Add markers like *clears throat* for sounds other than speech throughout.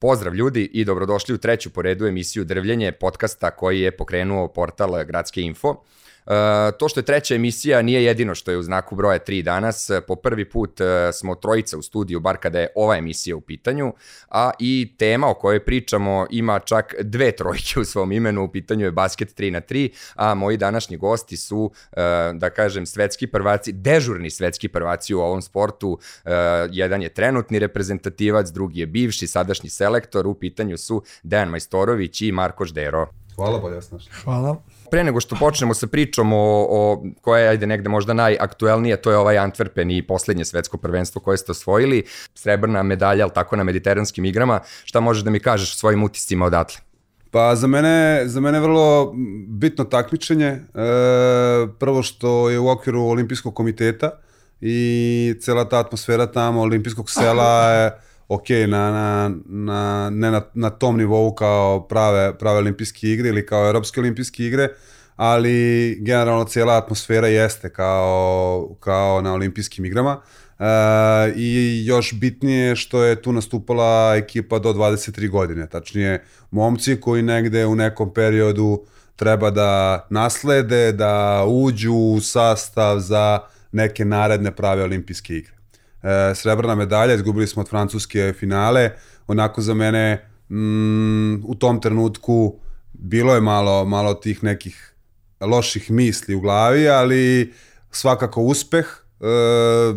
Pozdrav ljudi i dobrodošli u treću po redu emisiju Drvljenje podcasta koji je pokrenuo portal Gradske info. E, to što je treća emisija nije jedino što je u znaku broja 3 danas. Po prvi put e, smo trojica u studiju, bar kada je ova emisija u pitanju, a i tema o kojoj pričamo ima čak dve trojke u svom imenu, u pitanju je basket 3 na 3, a moji današnji gosti su, e, da kažem, svetski prvaci, dežurni svetski prvaci u ovom sportu. Jedan je trenutni reprezentativac, drugi je bivši, sadašnji selektor, u pitanju su Dejan Majstorović i Marko Ždero. Hvala, bolje jasno. Hvala. Pre nego što počnemo sa pričom o, o koja je ajde negde možda najaktuelnije, to je ovaj Antwerpen i poslednje svetsko prvenstvo koje ste osvojili, srebrna medalja, ali tako na mediteranskim igrama. Šta možeš da mi kažeš o svojim utiscima odatle? Pa za mene, za mene vrlo bitno takmičenje. E, prvo što je u okviru olimpijskog komiteta i cela ta atmosfera tamo, olimpijskog sela *laughs* je ok, na, na, na, ne na, na tom nivou kao prave, prave olimpijske igre ili kao europske olimpijske igre, ali generalno cijela atmosfera jeste kao, kao na olimpijskim igrama. E, I još bitnije što je tu nastupala ekipa do 23 godine, tačnije momci koji negde u nekom periodu treba da naslede, da uđu u sastav za neke naredne prave olimpijske igre srebrna medalja, izgubili smo od Francuske finale, onako za mene mm, u tom trenutku bilo je malo, malo tih nekih loših misli u glavi, ali svakako uspeh, e,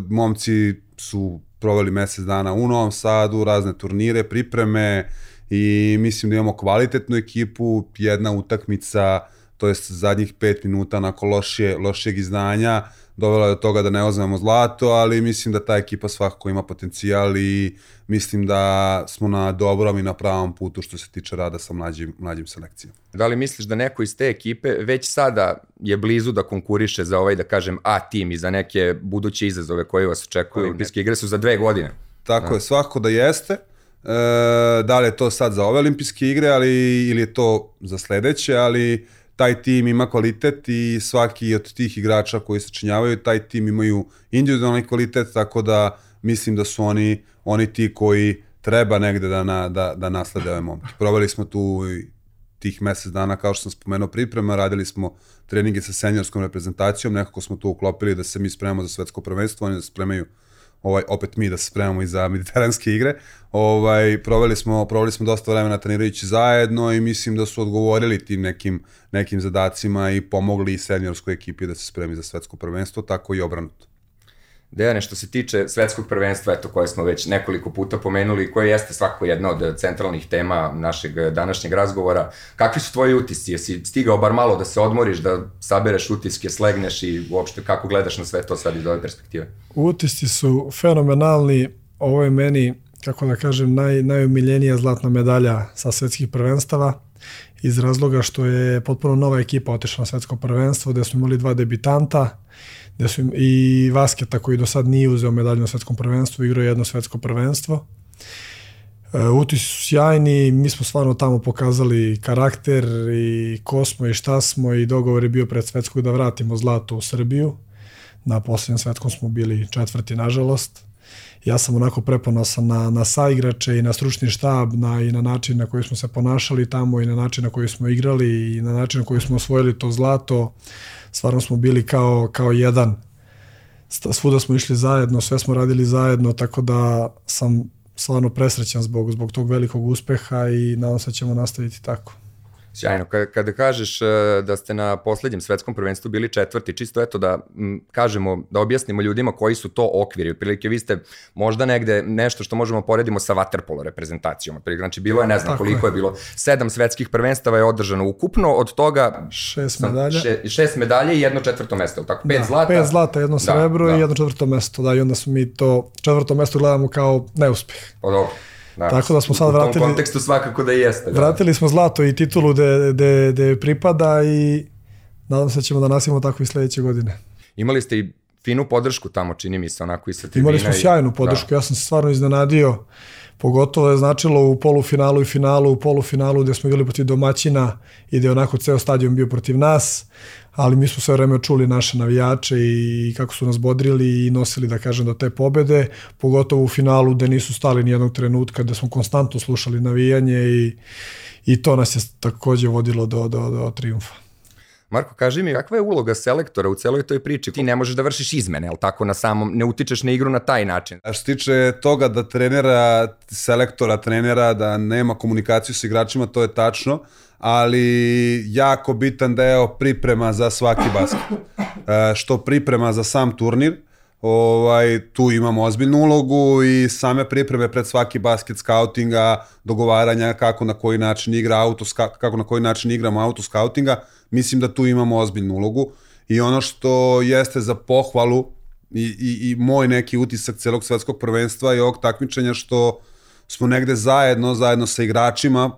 momci su proveli mesec dana u Novom Sadu, razne turnire, pripreme i mislim da imamo kvalitetnu ekipu, jedna utakmica, to jest zadnjih pet minuta nakon lošije, lošijeg izdanja, dovela je do toga da ne ozmemo zlato, ali mislim da ta ekipa svakako ima potencijal i mislim da smo na dobrom i na pravom putu što se tiče rada sa mlađim, mlađim selekcijama. Da li misliš da neko iz te ekipe već sada je blizu da konkuriše za ovaj, da kažem, A tim i za neke buduće izazove koje vas očekuju? Olimpijske igre su za dve godine. Tako da. je, svako da jeste. E, da li je to sad za ove olimpijske igre ali, ili je to za sledeće, ali taj tim ima kvalitet i svaki od tih igrača koji se činjavaju, taj tim imaju individualni kvalitet, tako da mislim da su oni, oni ti koji treba negde da, na, da, da naslede ove momke. Provali smo tu tih mesec dana, kao što sam spomenuo, priprema, radili smo treninge sa seniorskom reprezentacijom, nekako smo tu uklopili da se mi spremamo za svetsko prvenstvo, oni da se spremaju ovaj, opet mi da se spremamo i za mediteranske igre. Ovaj, proveli, smo, proveli smo dosta vremena trenirajući zajedno i mislim da su odgovorili tim nekim, nekim zadacima i pomogli seniorskoj ekipi da se spremi za svetsko prvenstvo, tako i obranuto. Dejane, što se tiče svetskog prvenstva, eto, koje smo već nekoliko puta pomenuli, koje jeste svako jedna od centralnih tema našeg današnjeg razgovora, kakvi su tvoji utisci? Jesi stigao bar malo da se odmoriš, da sabereš utiske, slegneš i uopšte kako gledaš na sve to sad iz ove perspektive? Utisci su fenomenalni, ovo je meni, kako da kažem, naj, najumiljenija zlatna medalja sa svetskih prvenstava, iz razloga što je potpuno nova ekipa otišla na svetsko prvenstvo, gde smo imali dva debitanta, gde su im, i Vasketa koji do sad nije uzeo medalju na svetskom prvenstvu, igrao jedno svetsko prvenstvo. E, utisi su sjajni, mi smo stvarno tamo pokazali karakter i ko smo i šta smo i dogovor je bio pred svetskog da vratimo zlato u Srbiju. Na posljednjem svetskom smo bili četvrti, nažalost. Ja sam onako preponosan na, na saigrače i na stručni štab na, i na način na koji smo se ponašali tamo i na način na koji smo igrali i na način na koji smo osvojili to zlato stvarno smo bili kao, kao jedan. Svuda smo išli zajedno, sve smo radili zajedno, tako da sam stvarno presrećan zbog, zbog tog velikog uspeha i nadam se da ćemo nastaviti tako. Sjajno. Kada, kažeš e, da ste na poslednjem svetskom prvenstvu bili četvrti, čisto eto da kažemo, da objasnimo ljudima koji su to okviri. Otprilike vi ste možda negde nešto što možemo poredimo sa Waterpolo reprezentacijom. Otprilike, znači bilo je, ne znam Tako koliko je. je bilo, sedam svetskih prvenstava je održano ukupno, od toga šest medalja, še, šest medalje i jedno četvrto mesto, tako? Pet da, zlata. Pet zlata, jedno da, srebro da, da. i jedno četvrto mesto, da, i onda smo mi to četvrto mesto gledamo kao neuspeh. Pa dobro. Da. Tako da smo sad vratili... U tom kontekstu svakako da jeste. Da. Vratili smo zlato i titulu de, de, de pripada i nadam se da ćemo da nasimo tako i sledeće godine. Imali ste i finu podršku tamo, čini mi se, onako i sa tribina. Imali smo sjajnu podršku, da. ja sam se stvarno iznenadio, pogotovo je značilo u polufinalu i finalu, u polufinalu gde smo bili protiv domaćina i gde je onako ceo stadion bio protiv nas, ali mi smo sve vreme čuli naše navijače i kako su nas bodrili i nosili, da kažem, do te pobede, pogotovo u finalu gde nisu stali nijednog trenutka, gde smo konstantno slušali navijanje i, i to nas je takođe vodilo do, do, do triumfa. Marko, kaži mi, kakva je uloga selektora u celoj toj priči? Ti ne možeš da vršiš izmene, ali tako na samom, ne utičeš na igru na taj način. A što tiče toga da trenera, selektora, trenera, da nema komunikaciju s igračima, to je tačno, ali jako bitan deo priprema za svaki basket. E, što priprema za sam turnir, ovaj, tu imamo ozbiljnu ulogu i same pripreme pred svaki basket scoutinga, dogovaranja kako na koji način igra auto, kako na koji način igramo auto scoutinga, mislim da tu imamo ozbiljnu ulogu. I ono što jeste za pohvalu i, i, i moj neki utisak celog svetskog prvenstva i ovog takmičenja što smo negde zajedno, zajedno sa igračima,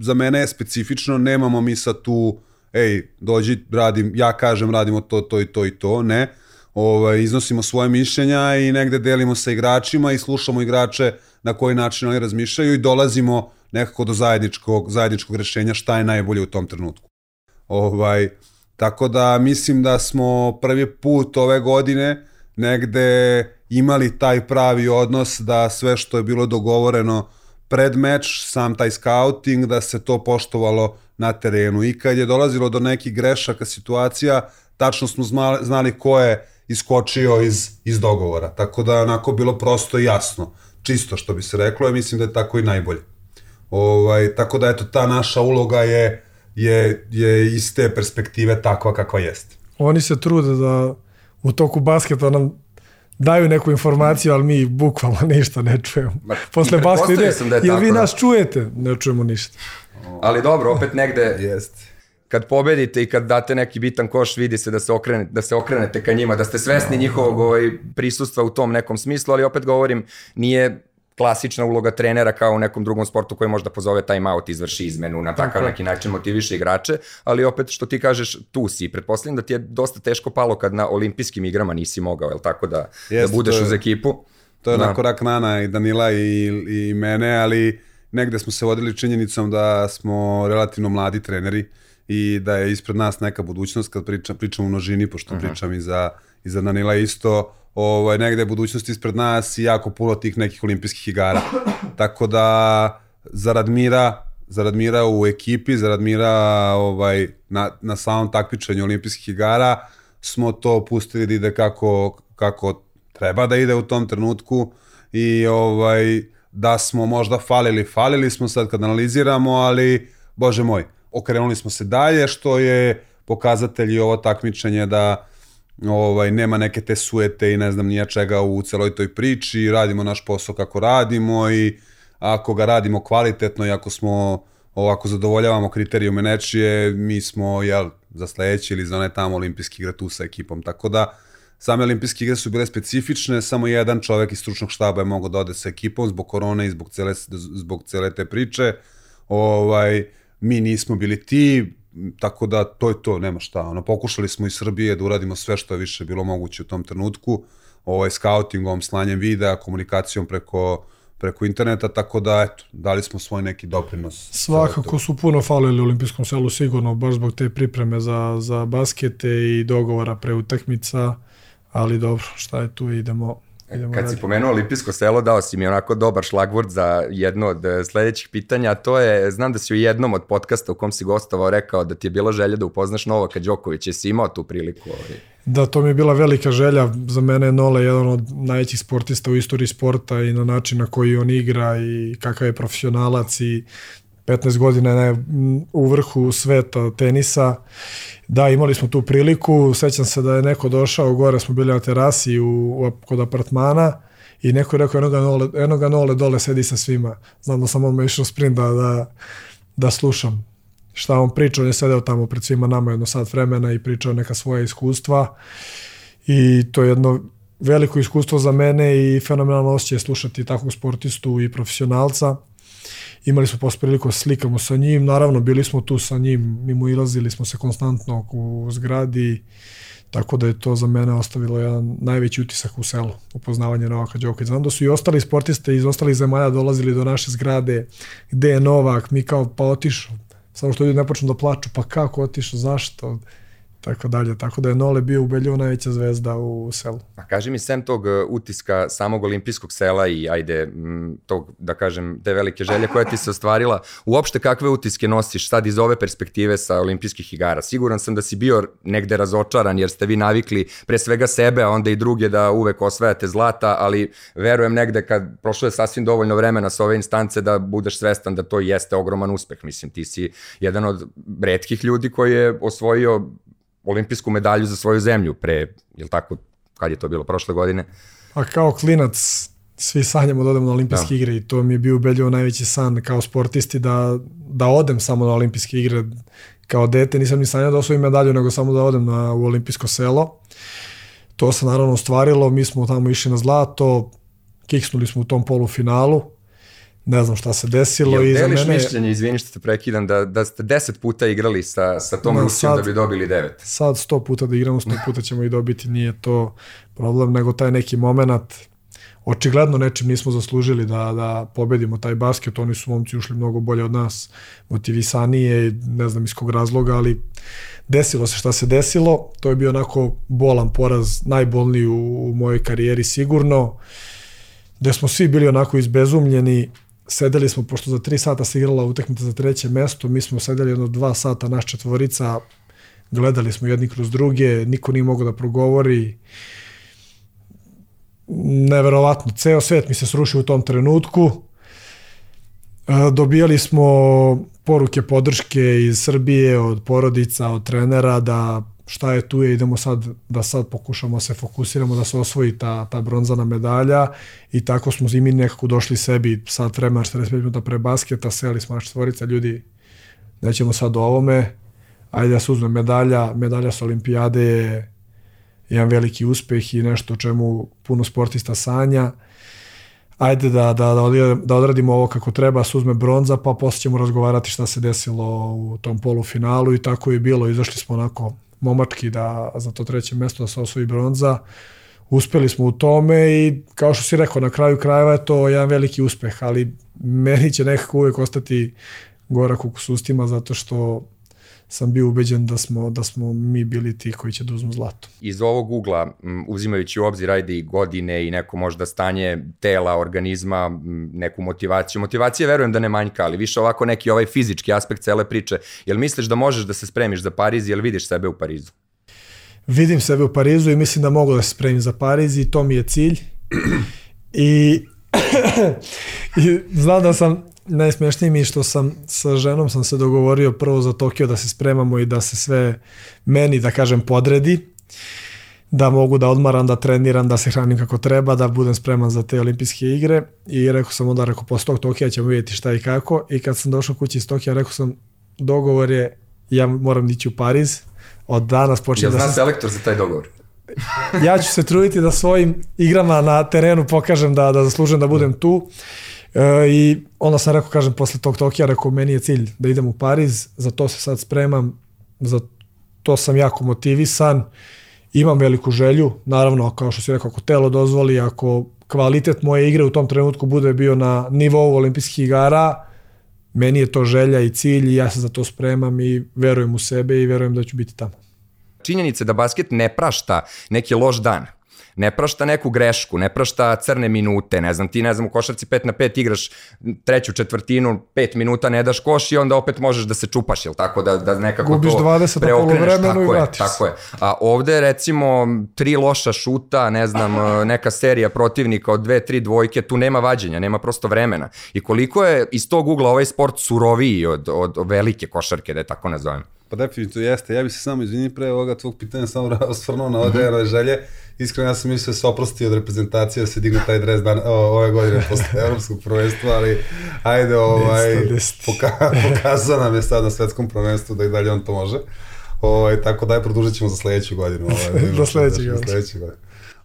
za mene je specifično, nemamo mi sa tu, ej, dođi, radim, ja kažem radimo to, to i to i to, ne, ovaj, iznosimo svoje mišljenja i negde delimo sa igračima i slušamo igrače na koji način oni razmišljaju i dolazimo nekako do zajedničkog, zajedničkog rešenja šta je najbolje u tom trenutku. Ovaj, tako da mislim da smo prvi put ove godine negde imali taj pravi odnos da sve što je bilo dogovoreno pred meč, sam taj scouting, da se to poštovalo na terenu. I kad je dolazilo do nekih grešaka situacija, tačno smo znali ko je iskočio iz, iz dogovora. Tako da onako bilo prosto i jasno. Čisto što bi se reklo, i mislim da je tako i najbolje. Ovaj, tako da eto, ta naša uloga je, je, je iz te perspektive takva kakva jeste. Oni se trude da u toku basketa nam daju neku informaciju, ali mi bukvalno *laughs* ništa ne čujemo. Ma, Posle basketa, da je jel vi da. nas čujete? Ne čujemo ništa. Ali dobro, opet negde... Jeste kad pobedite i kad date neki bitan koš, vidi se da se, okrenete, da se okrenete ka njima, da ste svesni njihovog ovaj, prisustva u tom nekom smislu, ali opet govorim, nije klasična uloga trenera kao u nekom drugom sportu koji možda pozove time out, izvrši izmenu, na takav neki način motiviše igrače, ali opet što ti kažeš, tu si. Pretpostavljam da ti je dosta teško palo kad na olimpijskim igrama nisi mogao, je tako da, Jest, da budeš uz ekipu? To je da. onako rak nana i Danila i, i mene, ali negde smo se vodili činjenicom da smo relativno mladi treneri i da je ispred nas neka budućnost kad pričam, pričam u množini, pošto uh mhm. -huh. pričam i za, i za Danila isto, ovaj, negde je budućnost ispred nas i jako puno tih nekih olimpijskih igara. *coughs* Tako da, zarad mira, zarad mira u ekipi, zarad mira ovaj, na, na samom takmičenju olimpijskih igara, smo to pustili da ide kako, kako treba da ide u tom trenutku i ovaj, da smo možda falili, falili smo sad kad analiziramo, ali bože moj, okrenuli smo se dalje, što je pokazatelj i ovo takmičenje da ovaj, nema neke te suete i ne znam nija čega u celoj toj priči, radimo naš posao kako radimo i ako ga radimo kvalitetno i ako smo ovako zadovoljavamo kriterijume nečije, mi smo jel, za sledeći ili za one tamo olimpijski igre tu sa ekipom. Tako da same olimpijske igre su bile specifične, samo jedan čovek iz stručnog štaba je mogao da ode sa ekipom zbog korone i zbog cele, zbog cele te priče. Ovaj, mi nismo bili ti, tako da to je to, nema šta. Ono, pokušali smo iz Srbije da uradimo sve što je više bilo moguće u tom trenutku, ovaj, scoutingom, slanjem videa, komunikacijom preko preko interneta, tako da eto, dali smo svoj neki doprinos. Svakako su puno falili u olimpijskom selu sigurno, baš zbog te pripreme za, za baskete i dogovora pre utakmica, ali dobro, šta je tu, idemo Idemo Kad si pomenuo Olimpijsko selo, dao si mi onako dobar šlagvord za jedno od e, sledećih pitanja, to je, znam da si u jednom od podcasta u kom si gostovao rekao da ti je bila želja da upoznaš Novaka Đokovića, jesi imao tu priliku? Ovaj? Da, to mi je bila velika želja, za mene je Nole jedan od najvećih sportista u istoriji sporta i na način na koji on igra i kakav je profesionalac i 15 godina je u vrhu sveta tenisa. Da, imali smo tu priliku, sećam se da je neko došao, gore smo bili na terasi u, u kod apartmana i neko je rekao enoga nole, enoga nole dole sedi sa svima. Znam da sam on išao sprint da, da, da slušam šta on priča, on je sedeo tamo pred svima nama jedno sat vremena i pričao neka svoja iskustva i to je jedno veliko iskustvo za mene i fenomenalno osjećaj slušati takvog sportistu i profesionalca imali smo posle priliku da slikamo sa njim, naravno bili smo tu sa njim, mi mu ilazili smo se konstantno u zgradi, Tako da je to za mene ostavilo jedan najveći utisak u selu, upoznavanje Novaka Đokovića. Znam da su i ostali sportiste iz ostalih zemalja dolazili do naše zgrade, gde je Novak, mi kao pa otišao. Samo što ljudi ne počnu da plaču, pa kako otišao, zašto? Tako dalje. Tako da je Nole bio ubedljivo najveća zvezda u selu. A kaži mi, sem tog uh, utiska samog olimpijskog sela i ajde, tog, da kažem, te velike želje koja ti se ostvarila, uopšte kakve utiske nosiš sad iz ove perspektive sa olimpijskih igara? Siguran sam da si bio negde razočaran jer ste vi navikli pre svega sebe, a onda i druge da uvek osvajate zlata, ali verujem negde kad prošlo je sasvim dovoljno vremena sa ove instance da budeš svestan da to jeste ogroman uspeh. Mislim, ti si jedan od redkih ljudi koji je osvojio olimpijsku medalju za svoju zemlju pre, jel tako, kad je to bilo, prošle godine? Pa kao klinac svi sanjamo da odemo na olimpijske da. igre i to mi je bio ubedljivo najveći san kao sportisti da, da odem samo na olimpijske igre kao dete, nisam ni sanjao da osvojim medalju, nego samo da odem na, u olimpijsko selo. To se naravno ostvarilo, mi smo tamo išli na zlato, kiksnuli smo u tom polufinalu, ne znam šta se desilo. Jel i deliš za mene... mišljenje, izvini što te prekidam, da, da ste deset puta igrali sa, sa tom Rusijom da bi dobili devet? Sad sto puta da igramo, sto puta ćemo i dobiti, nije to problem, nego taj neki moment, očigledno nečim nismo zaslužili da, da pobedimo taj basket, oni su momci ušli mnogo bolje od nas, motivisanije, ne znam iz kog razloga, ali desilo se šta se desilo, to je bio onako bolan poraz, najbolniji u, u mojoj karijeri sigurno, gde smo svi bili onako izbezumljeni, sedeli smo, pošto za tri sata se igrala utakmica za treće mesto, mi smo sedeli jedno dva sata, naš četvorica, gledali smo jedni kroz druge, niko nije mogao da progovori, neverovatno, ceo svet mi se srušio u tom trenutku, e, dobijali smo poruke podrške iz Srbije, od porodica, od trenera, da šta je tu je, idemo sad da sad pokušamo se fokusiramo da se osvoji ta, ta bronzana medalja i tako smo i mi nekako došli sebi sad vremena 45 minuta pre basketa, seli smo naš četvorica ljudi, nećemo sad o ovome, ajde da se uzme medalja, medalja sa olimpijade je jedan veliki uspeh i nešto o čemu puno sportista sanja, ajde da, da, da, da odradimo ovo kako treba, se uzme bronza, pa posle ćemo razgovarati šta se desilo u tom polufinalu i tako je bilo, izašli smo onako momački da za to treće mesto da se osvoji bronza. Uspeli smo u tome i kao što si rekao, na kraju krajeva je to jedan veliki uspeh, ali meni će nekako uvek ostati gorak u sustima zato što sam bio ubeđen da smo, da smo mi bili ti koji će da uzmu zlato. Iz ovog ugla, uzimajući u obzir ajde i godine i neko možda stanje tela, organizma, neku motivaciju. Motivacija verujem da ne manjka, ali više ovako neki ovaj fizički aspekt cele priče. Jel misliš da možeš da se spremiš za Pariz, jel vidiš sebe u Parizu? Vidim sebe u Parizu i mislim da mogu da se spremim za Pariz i to mi je cilj. I, *clears throat* i znam da sam najsmešnije mi što sam sa ženom sam se dogovorio prvo za Tokio da se spremamo i da se sve meni, da kažem, podredi da mogu da odmaram, da treniram, da se hranim kako treba, da budem spreman za te olimpijske igre. I rekao sam onda, rekao, posle tog Tokija ćemo vidjeti šta i kako. I kad sam došao kući iz Tokija, rekao sam, dogovor je, ja moram ići u Pariz, od danas počinje da... Ja znam selektor za taj dogovor? ja ću se truditi da svojim igrama na terenu pokažem da, da zaslužujem da budem tu E, I onda sam rekao, kažem, posle tog Tokija, rekao, meni je cilj da idem u Pariz, za to se sad spremam, za to sam jako motivisan, imam veliku želju, naravno, kao što si rekao, ako telo dozvoli, ako kvalitet moje igre u tom trenutku bude bio na nivou olimpijskih igara, meni je to želja i cilj i ja se za to spremam i verujem u sebe i verujem da ću biti tamo. Činjenica da basket ne prašta neki loš dan ne prašta neku grešku, ne prašta crne minute, ne znam, ti ne znam u košarci 5 na 5 igraš treću četvrtinu, 5 minuta ne daš koš i onda opet možeš da se čupaš, jel tako, da, da nekako Gubiš to 20 preokreneš, tako i je, tako je. A ovde recimo tri loša šuta, ne znam, *laughs* neka serija protivnika od dve, tri dvojke, tu nema vađenja, nema prosto vremena. I koliko je iz tog ugla ovaj sport suroviji od, od, od velike košarke, da je tako nazovem? Pa definitivno jeste. Ja bih se samo izvini pre ovoga tvog pitanja samo *laughs* osvrnuo na ode mm želje. Iskreno ja sam mislio da se oprosti od reprezentacije da se digne taj dres dan, o, ove godine posle *laughs* evropskog prvenstva, ali ajde, ovaj, poka, pokazao nam je sad na svetskom prvenstvu da i dalje on to može. Ovaj, tako da je produžit ćemo za sledeću godinu. Ovaj, da *laughs* do sledećeg godinu. godinu.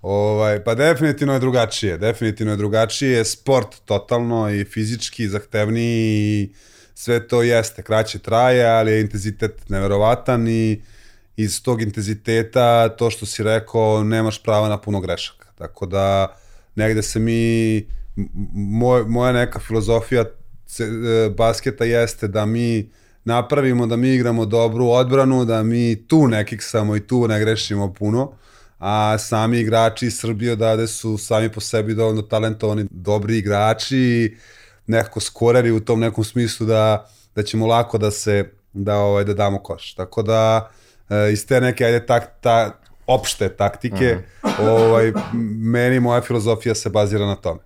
Ovaj, pa definitivno je drugačije, definitivno je drugačije, sport totalno i fizički zahtevniji i sve to jeste, kraće traje, ali je intenzitet neverovatan i iz tog intenziteta, to što si rekao, nemaš prava na puno grešaka. Tako da negde se mi, moj, moja neka filozofija e, basketa jeste da mi napravimo da mi igramo dobru odbranu, da mi tu ne kiksamo i tu ne grešimo puno, a sami igrači iz Srbije odavde su sami po sebi dovoljno talentovani, dobri igrači, nekako skoreri u tom nekom smislu da, da ćemo lako da se da ovaj da damo koš. Tako da iz te neke ajde tak, ta opšte taktike, mm -hmm. ovaj meni moja filozofija se bazira na tome.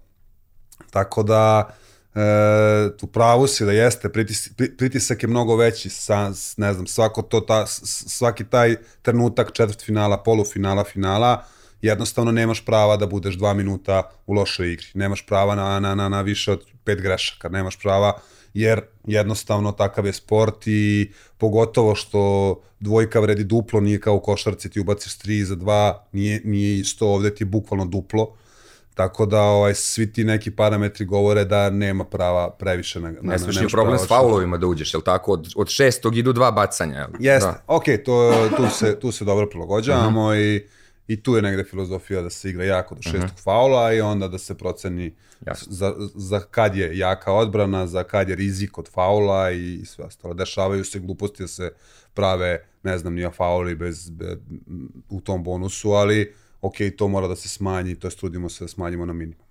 Tako da e, tu pravu si da jeste, pritis, pritisak je mnogo veći, sa, ne znam, svako to, ta, svaki taj trenutak četvrt finala, polufinala, finala, jednostavno nemaš prava da budeš dva minuta u lošoj igri, nemaš prava na, na, na, na više od pet grešaka, nemaš prava jer jednostavno takav je sport i pogotovo što dvojka vredi duplo, nije kao u košarci ti ubaciš 3 za 2, nije, nije isto, ovde ti je bukvalno duplo, Tako da ovaj, svi ti neki parametri govore da nema prava previše na, na Ne smiješ ni problem s faulovima da uđeš, je tako? Od, od šestog idu dva bacanja. Jel? Jeste, da. ok, to, tu, se, tu se dobro prilagođavamo uh. -huh. i, i tu je negde filozofija da se igra jako do šestog uh mhm. -huh. faula i onda da se proceni za, za kad je jaka odbrana, za kad je rizik od faula i sve ostalo. Dešavaju se gluposti da se prave, ne znam, nije fauli bez, bez, u tom bonusu, ali ok, to mora da se smanji, to je trudimo se da smanjimo na minimum.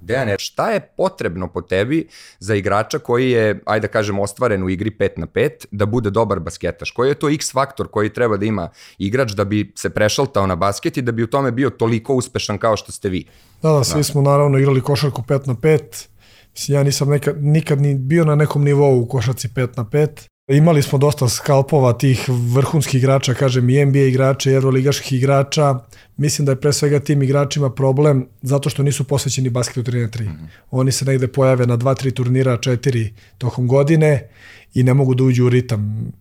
Dejane, šta je potrebno po tebi za igrača koji je, ajde da kažem, ostvaren u igri 5 na 5, da bude dobar basketaš? Koji je to x faktor koji treba da ima igrač da bi se prešaltao na basket i da bi u tome bio toliko uspešan kao što ste vi? Da, da, svi smo naravno igrali košarku 5 na 5. Mislim, ja nisam nekad, nikad ni bio na nekom nivou u košarci 5 na 5. Imali smo dosta skalpova tih vrhunskih igrača, kažem i NBA igrača, i evroligaških igrača. Mislim da je pre svega tim igračima problem zato što nisu posvećeni basketu 3 na 3. Mm -hmm. Oni se negde pojave na 2-3 turnira, 4 tokom godine i ne mogu da uđu u ritam.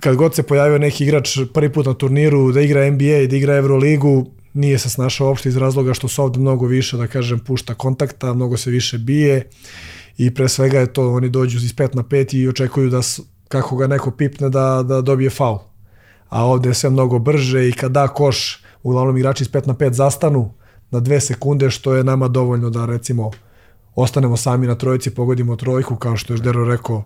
Kad god se pojavio neki igrač prvi put na turniru da igra NBA i da igra Euroligu, nije se snašao uopšte iz razloga što su ovde mnogo više, da kažem, pušta kontakta, mnogo se više bije i pre svega je to, oni dođu iz 5 na 5 i očekuju da kako ga neko pipne da, da dobije faul. A ovde je sve mnogo brže i kada da koš, uglavnom igrači iz 5 na 5 zastanu na dve sekunde, što je nama dovoljno da recimo ostanemo sami na trojici, pogodimo trojku, kao što je Ždero rekao,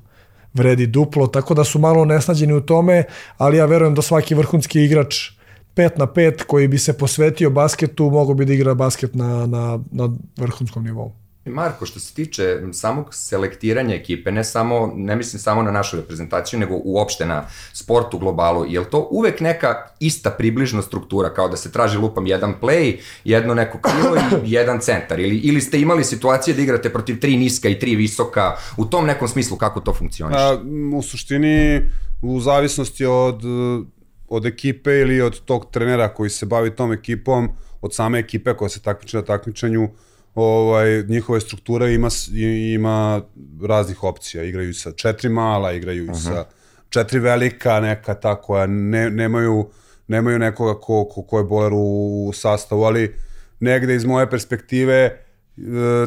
vredi duplo, tako da su malo nesnađeni u tome, ali ja verujem da svaki vrhunski igrač 5 na 5 koji bi se posvetio basketu, mogo bi da igra basket na, na, na vrhunskom nivou. Marko, što se tiče samog selektiranja ekipe, ne samo, ne mislim samo na našu reprezentaciju, nego uopšte na sport u globalu, je li to uvek neka ista približna struktura, kao da se traži lupam jedan play, jedno neko krilo i *laughs* jedan centar, ili, ili ste imali situacije da igrate protiv tri niska i tri visoka, u tom nekom smislu kako to funkcioniše? A, u suštini, u zavisnosti od, od ekipe ili od tog trenera koji se bavi tom ekipom, od same ekipe koja se takmiče na takmičenju, ovaj, njihova struktura ima, ima raznih opcija. Igraju sa četiri mala, igraju uh -huh. sa četiri velika, neka ta koja ne, nemaju, nemaju nekoga ko, ko, ko je boler u, u sastavu, ali negde iz moje perspektive e,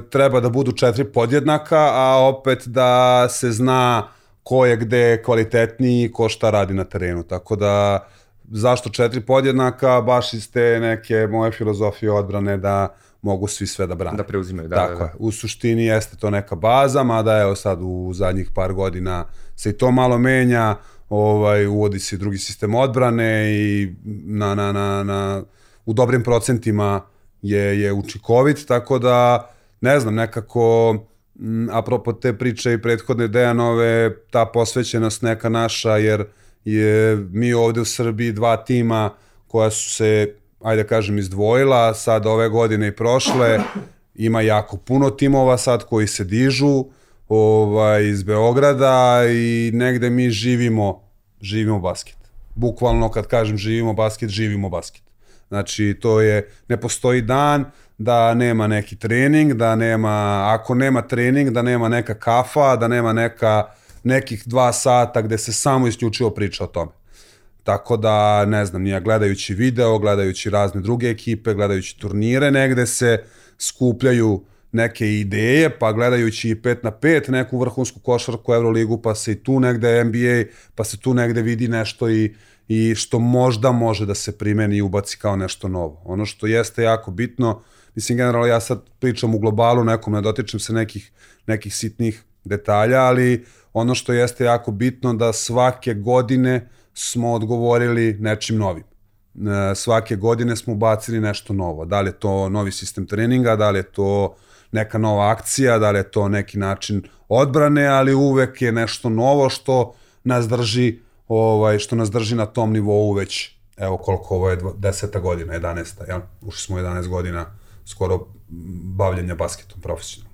treba da budu četiri podjednaka, a opet da se zna ko je gde kvalitetniji i ko šta radi na terenu. Tako da, zašto četiri podjednaka? Baš iz te neke moje filozofije odbrane da mogu svi sve da brane. Da preuzimaju, da. Tako da, da. je. U suštini jeste to neka baza, mada evo sad u zadnjih par godina se i to malo menja, ovaj, uvodi se drugi sistem odbrane i na, na, na, na, u dobrim procentima je, je učinkovit, tako da ne znam, nekako m, apropo te priče i prethodne Dejanove, ta posvećenost neka naša, jer je mi ovde u Srbiji dva tima koja su se ajde da kažem, izdvojila, sad ove godine i prošle, ima jako puno timova sad koji se dižu ovaj, iz Beograda i negde mi živimo, živimo basket. Bukvalno kad kažem živimo basket, živimo basket. Znači, to je, ne postoji dan da nema neki trening, da nema, ako nema trening, da nema neka kafa, da nema neka, nekih dva sata gde se samo isključivo priča o tome. Tako da, ne znam, nija gledajući video, gledajući razne druge ekipe, gledajući turnire, negde se skupljaju neke ideje, pa gledajući 5 na 5 neku vrhunsku košarku Euroligu, pa se i tu negde NBA, pa se tu negde vidi nešto i, i što možda može da se primeni i ubaci kao nešto novo. Ono što jeste jako bitno, mislim generalno ja sad pričam u globalu nekom, ne dotičem se nekih, nekih sitnih detalja, ali ono što jeste jako bitno da svake godine smo odgovorili nečim novim. E, svake godine smo ubacili nešto novo. Da li je to novi sistem treninga, da li je to neka nova akcija, da li je to neki način odbrane, ali uvek je nešto novo što nas drži ovaj što nas drži na tom nivou već evo koliko ovo je 10. godina, 11. Ja? Ušli smo 11 godina skoro bavljenja basketom profesionalno.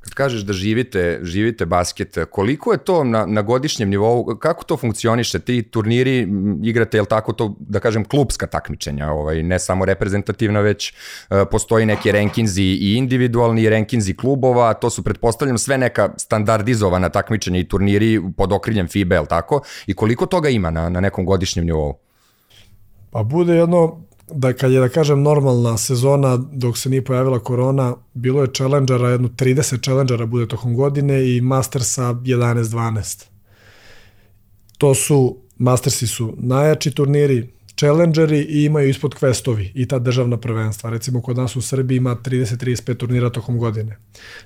Kad kažeš da živite, živite basket, koliko je to na, na godišnjem nivou, kako to funkcioniše? Ti turniri igrate, je li tako to, da kažem, klubska takmičenja, ovaj, ne samo reprezentativna, već uh, postoji neki renkinzi i individualni renkinzi klubova, to su, pretpostavljam, sve neka standardizovana takmičenja i turniri pod okriljem FIBA, je li tako? I koliko toga ima na, na nekom godišnjem nivou? Pa bude jedno da kad je, da kažem, normalna sezona dok se nije pojavila korona, bilo je challengera, jedno 30 challengera bude tokom godine i Mastersa 11-12. To su, Mastersi su najjači turniri, challengeri i imaju ispod questovi i ta državna prvenstva. Recimo kod nas u Srbiji ima 30-35 turnira tokom godine.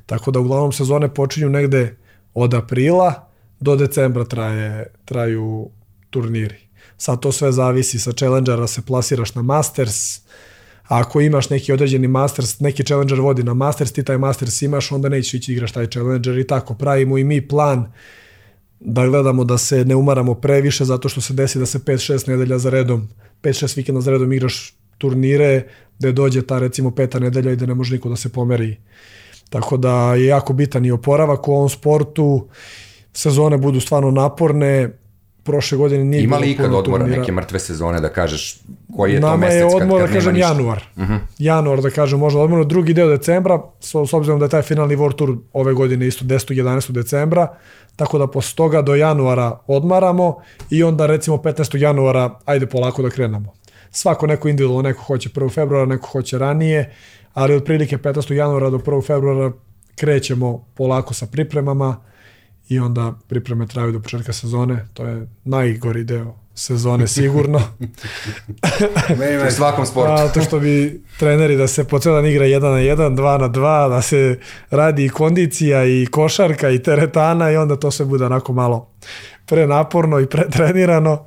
Tako da uglavnom sezone počinju negde od aprila do decembra traje, traju turniri. Sad to sve zavisi sa Challengera se plasiraš na Masters, a ako imaš neki određeni Masters, neki Challenger vodi na Masters, ti taj Masters imaš, onda nećeš ići igraš taj Challenger i tako. Pravimo i mi plan da gledamo da se ne umaramo previše zato što se desi da se 5-6 nedelja za redom, 5-6 vikenda za redom igraš turnire gde dođe ta recimo peta nedelja i da ne može niko da se pomeri. Tako da je jako bitan i oporavak u ovom sportu, sezone budu stvarno naporne, prošle godine nije Ima li ikad odmora neke mrtve sezone da kažeš koji je Nama to mesec je odmor, kad, da kad kažem, nema ništa? januar. Uh -huh. Januar, da kažem, možda odmor, drugi deo decembra, s, s obzirom da je taj finalni World Tour ove godine isto 10. 11. decembra, tako da posle toga do januara odmaramo i onda recimo 15. januara ajde polako da krenemo. Svako neko individualno, neko hoće 1. februara, neko hoće ranije, ali otprilike 15. januara do 1. februara krećemo polako sa pripremama, i onda pripreme traju do početka sezone, to je najgori deo sezone sigurno. *laughs* u svakom sportu. A, to što bi treneri da se po dan igra 1 na 1, 2 na 2, da se radi i kondicija i košarka i teretana i onda to sve bude onako malo prenaporno i pretrenirano.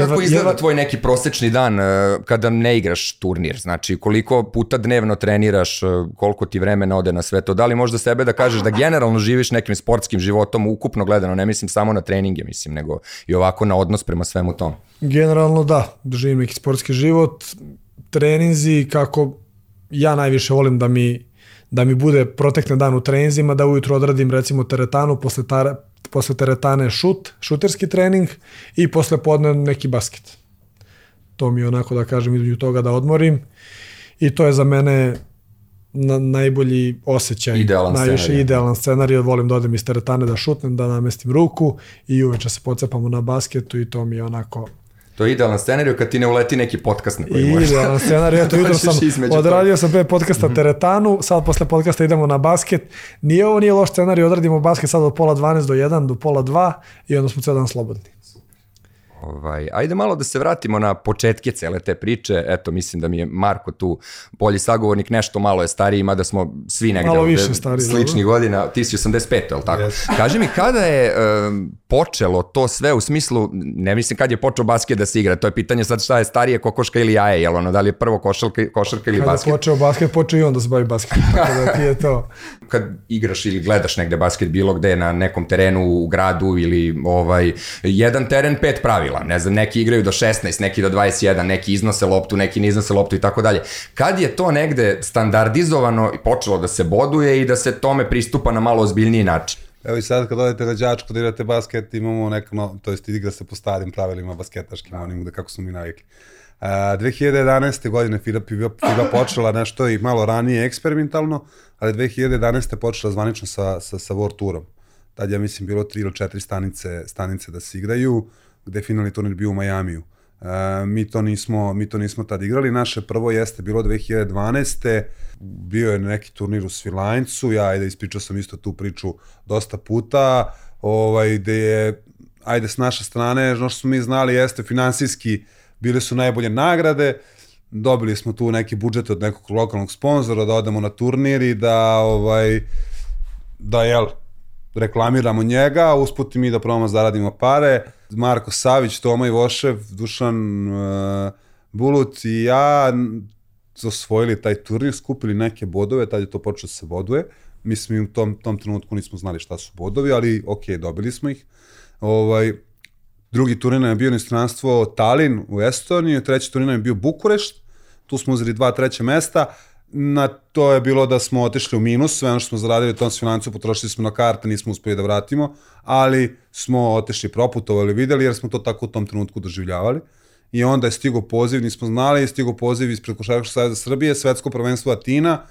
Kako jedva, izgleda jedva... tvoj neki prosečni dan uh, kada ne igraš turnir? Znači, koliko puta dnevno treniraš, uh, koliko ti vremena ode na sve to? Da li možda sebe da kažeš da generalno živiš nekim sportskim životom, ukupno gledano, ne mislim samo na treninge, mislim, nego i ovako na odnos prema svemu tom? Generalno da, živim neki sportski život, treninzi, kako ja najviše volim da mi da mi bude protekne dan u treninzima, da ujutro odradim recimo teretanu, posle, tare, posle teretane šut, šuterski trening i posle podne neki basket. To mi je onako da kažem između toga da odmorim i to je za mene na, najbolji osjećaj. Idealan najviše scenarij. idealan scenarij, volim da odem iz teretane da šutnem, da namestim ruku i uveče se pocepamo na basketu i to mi je onako To je idealan scenarij kad ti ne uleti neki podcast na koji možeš. Idealan scenarij, eto *laughs* jutro sam odradio sam pre podcasta teretanu, sad posle podcasta idemo na basket. Nije ovo nije loš scenarij, odradimo basket sad od pola 12 do 1 do pola 2 i onda smo ceo dan slobodni. Ovaj, ajde malo da se vratimo na početke cele te priče. Eto, mislim da mi je Marko tu bolji sagovornik, nešto malo je stariji, mada smo svi negde malo više stariji, sličnih dobro. godina. Ti si 85, je li tako? Yes. Kaži mi, kada je um, počelo to sve u smislu, ne mislim kad je počeo basket da se igra, to je pitanje sad šta je starije, kokoška ili jaje, jel ono, da li je prvo košarka, košarka ili kada basket? Kada je počeo basket, počeo i on da se bavi basketom, *laughs* tako da ti je to. Kad igraš ili gledaš negde basket bilo gde na nekom terenu u gradu ili ovaj, jedan teren, pet pravila, ne znam, neki igraju do 16, neki do 21, neki iznose loptu, neki ne iznose loptu i tako dalje. Kad je to negde standardizovano i počelo da se boduje i da se tome pristupa na malo ozbiljniji način? Evo i sad kad odete na đačku da igrate basket, imamo neko, no, to jest igra se po starim pravilima basketaškim, onim da kako smo mi navikli. Uh, 2011. godine FIBA, FIBA, FIBA počela nešto i malo ranije eksperimentalno, ali 2011. počela zvanično sa, sa, sa World Tourom. Tad ja mislim bilo tri ili četiri stanice, stanice da se igraju, gde je finalni turnir bio u Majamiju. Uh, mi to nismo mi to nismo tad igrali. Naše prvo jeste bilo 2012. Bio je neki turnir u Svilajncu, ja ajde ispričao sam isto tu priču dosta puta, ovaj gde je ajde s naše strane, ono što smo mi znali jeste finansijski, bile su najbolje nagrade, dobili smo tu neki budžet od nekog lokalnog sponzora da odemo na turnir i da ovaj da jel reklamiramo njega, usput mi da probamo da zaradimo pare. Marko Savić, Toma Ivošev, Dušan uh, Bulut i ja osvojili taj turnir, skupili neke bodove, tad je to počeo da se boduje. Mislim, u tom, tom trenutku nismo znali šta su bodovi, ali ok, dobili smo ih. Ovaj, drugi turnir je bio inostranstvo Talin u Estoniji, treći turnir je bio Bukurešt, tu smo uzeli dva treća mesta, na to je bilo da smo otišli u minus, sve ono što smo zaradili u tom financiju potrošili smo na karte, nismo uspeli da vratimo, ali smo otišli proputovali, videli jer smo to tako u tom trenutku doživljavali. I onda je stigo poziv, nismo znali, je stigo poziv iz Košarkaškog savjeza Srbije, svetsko prvenstvo Atina,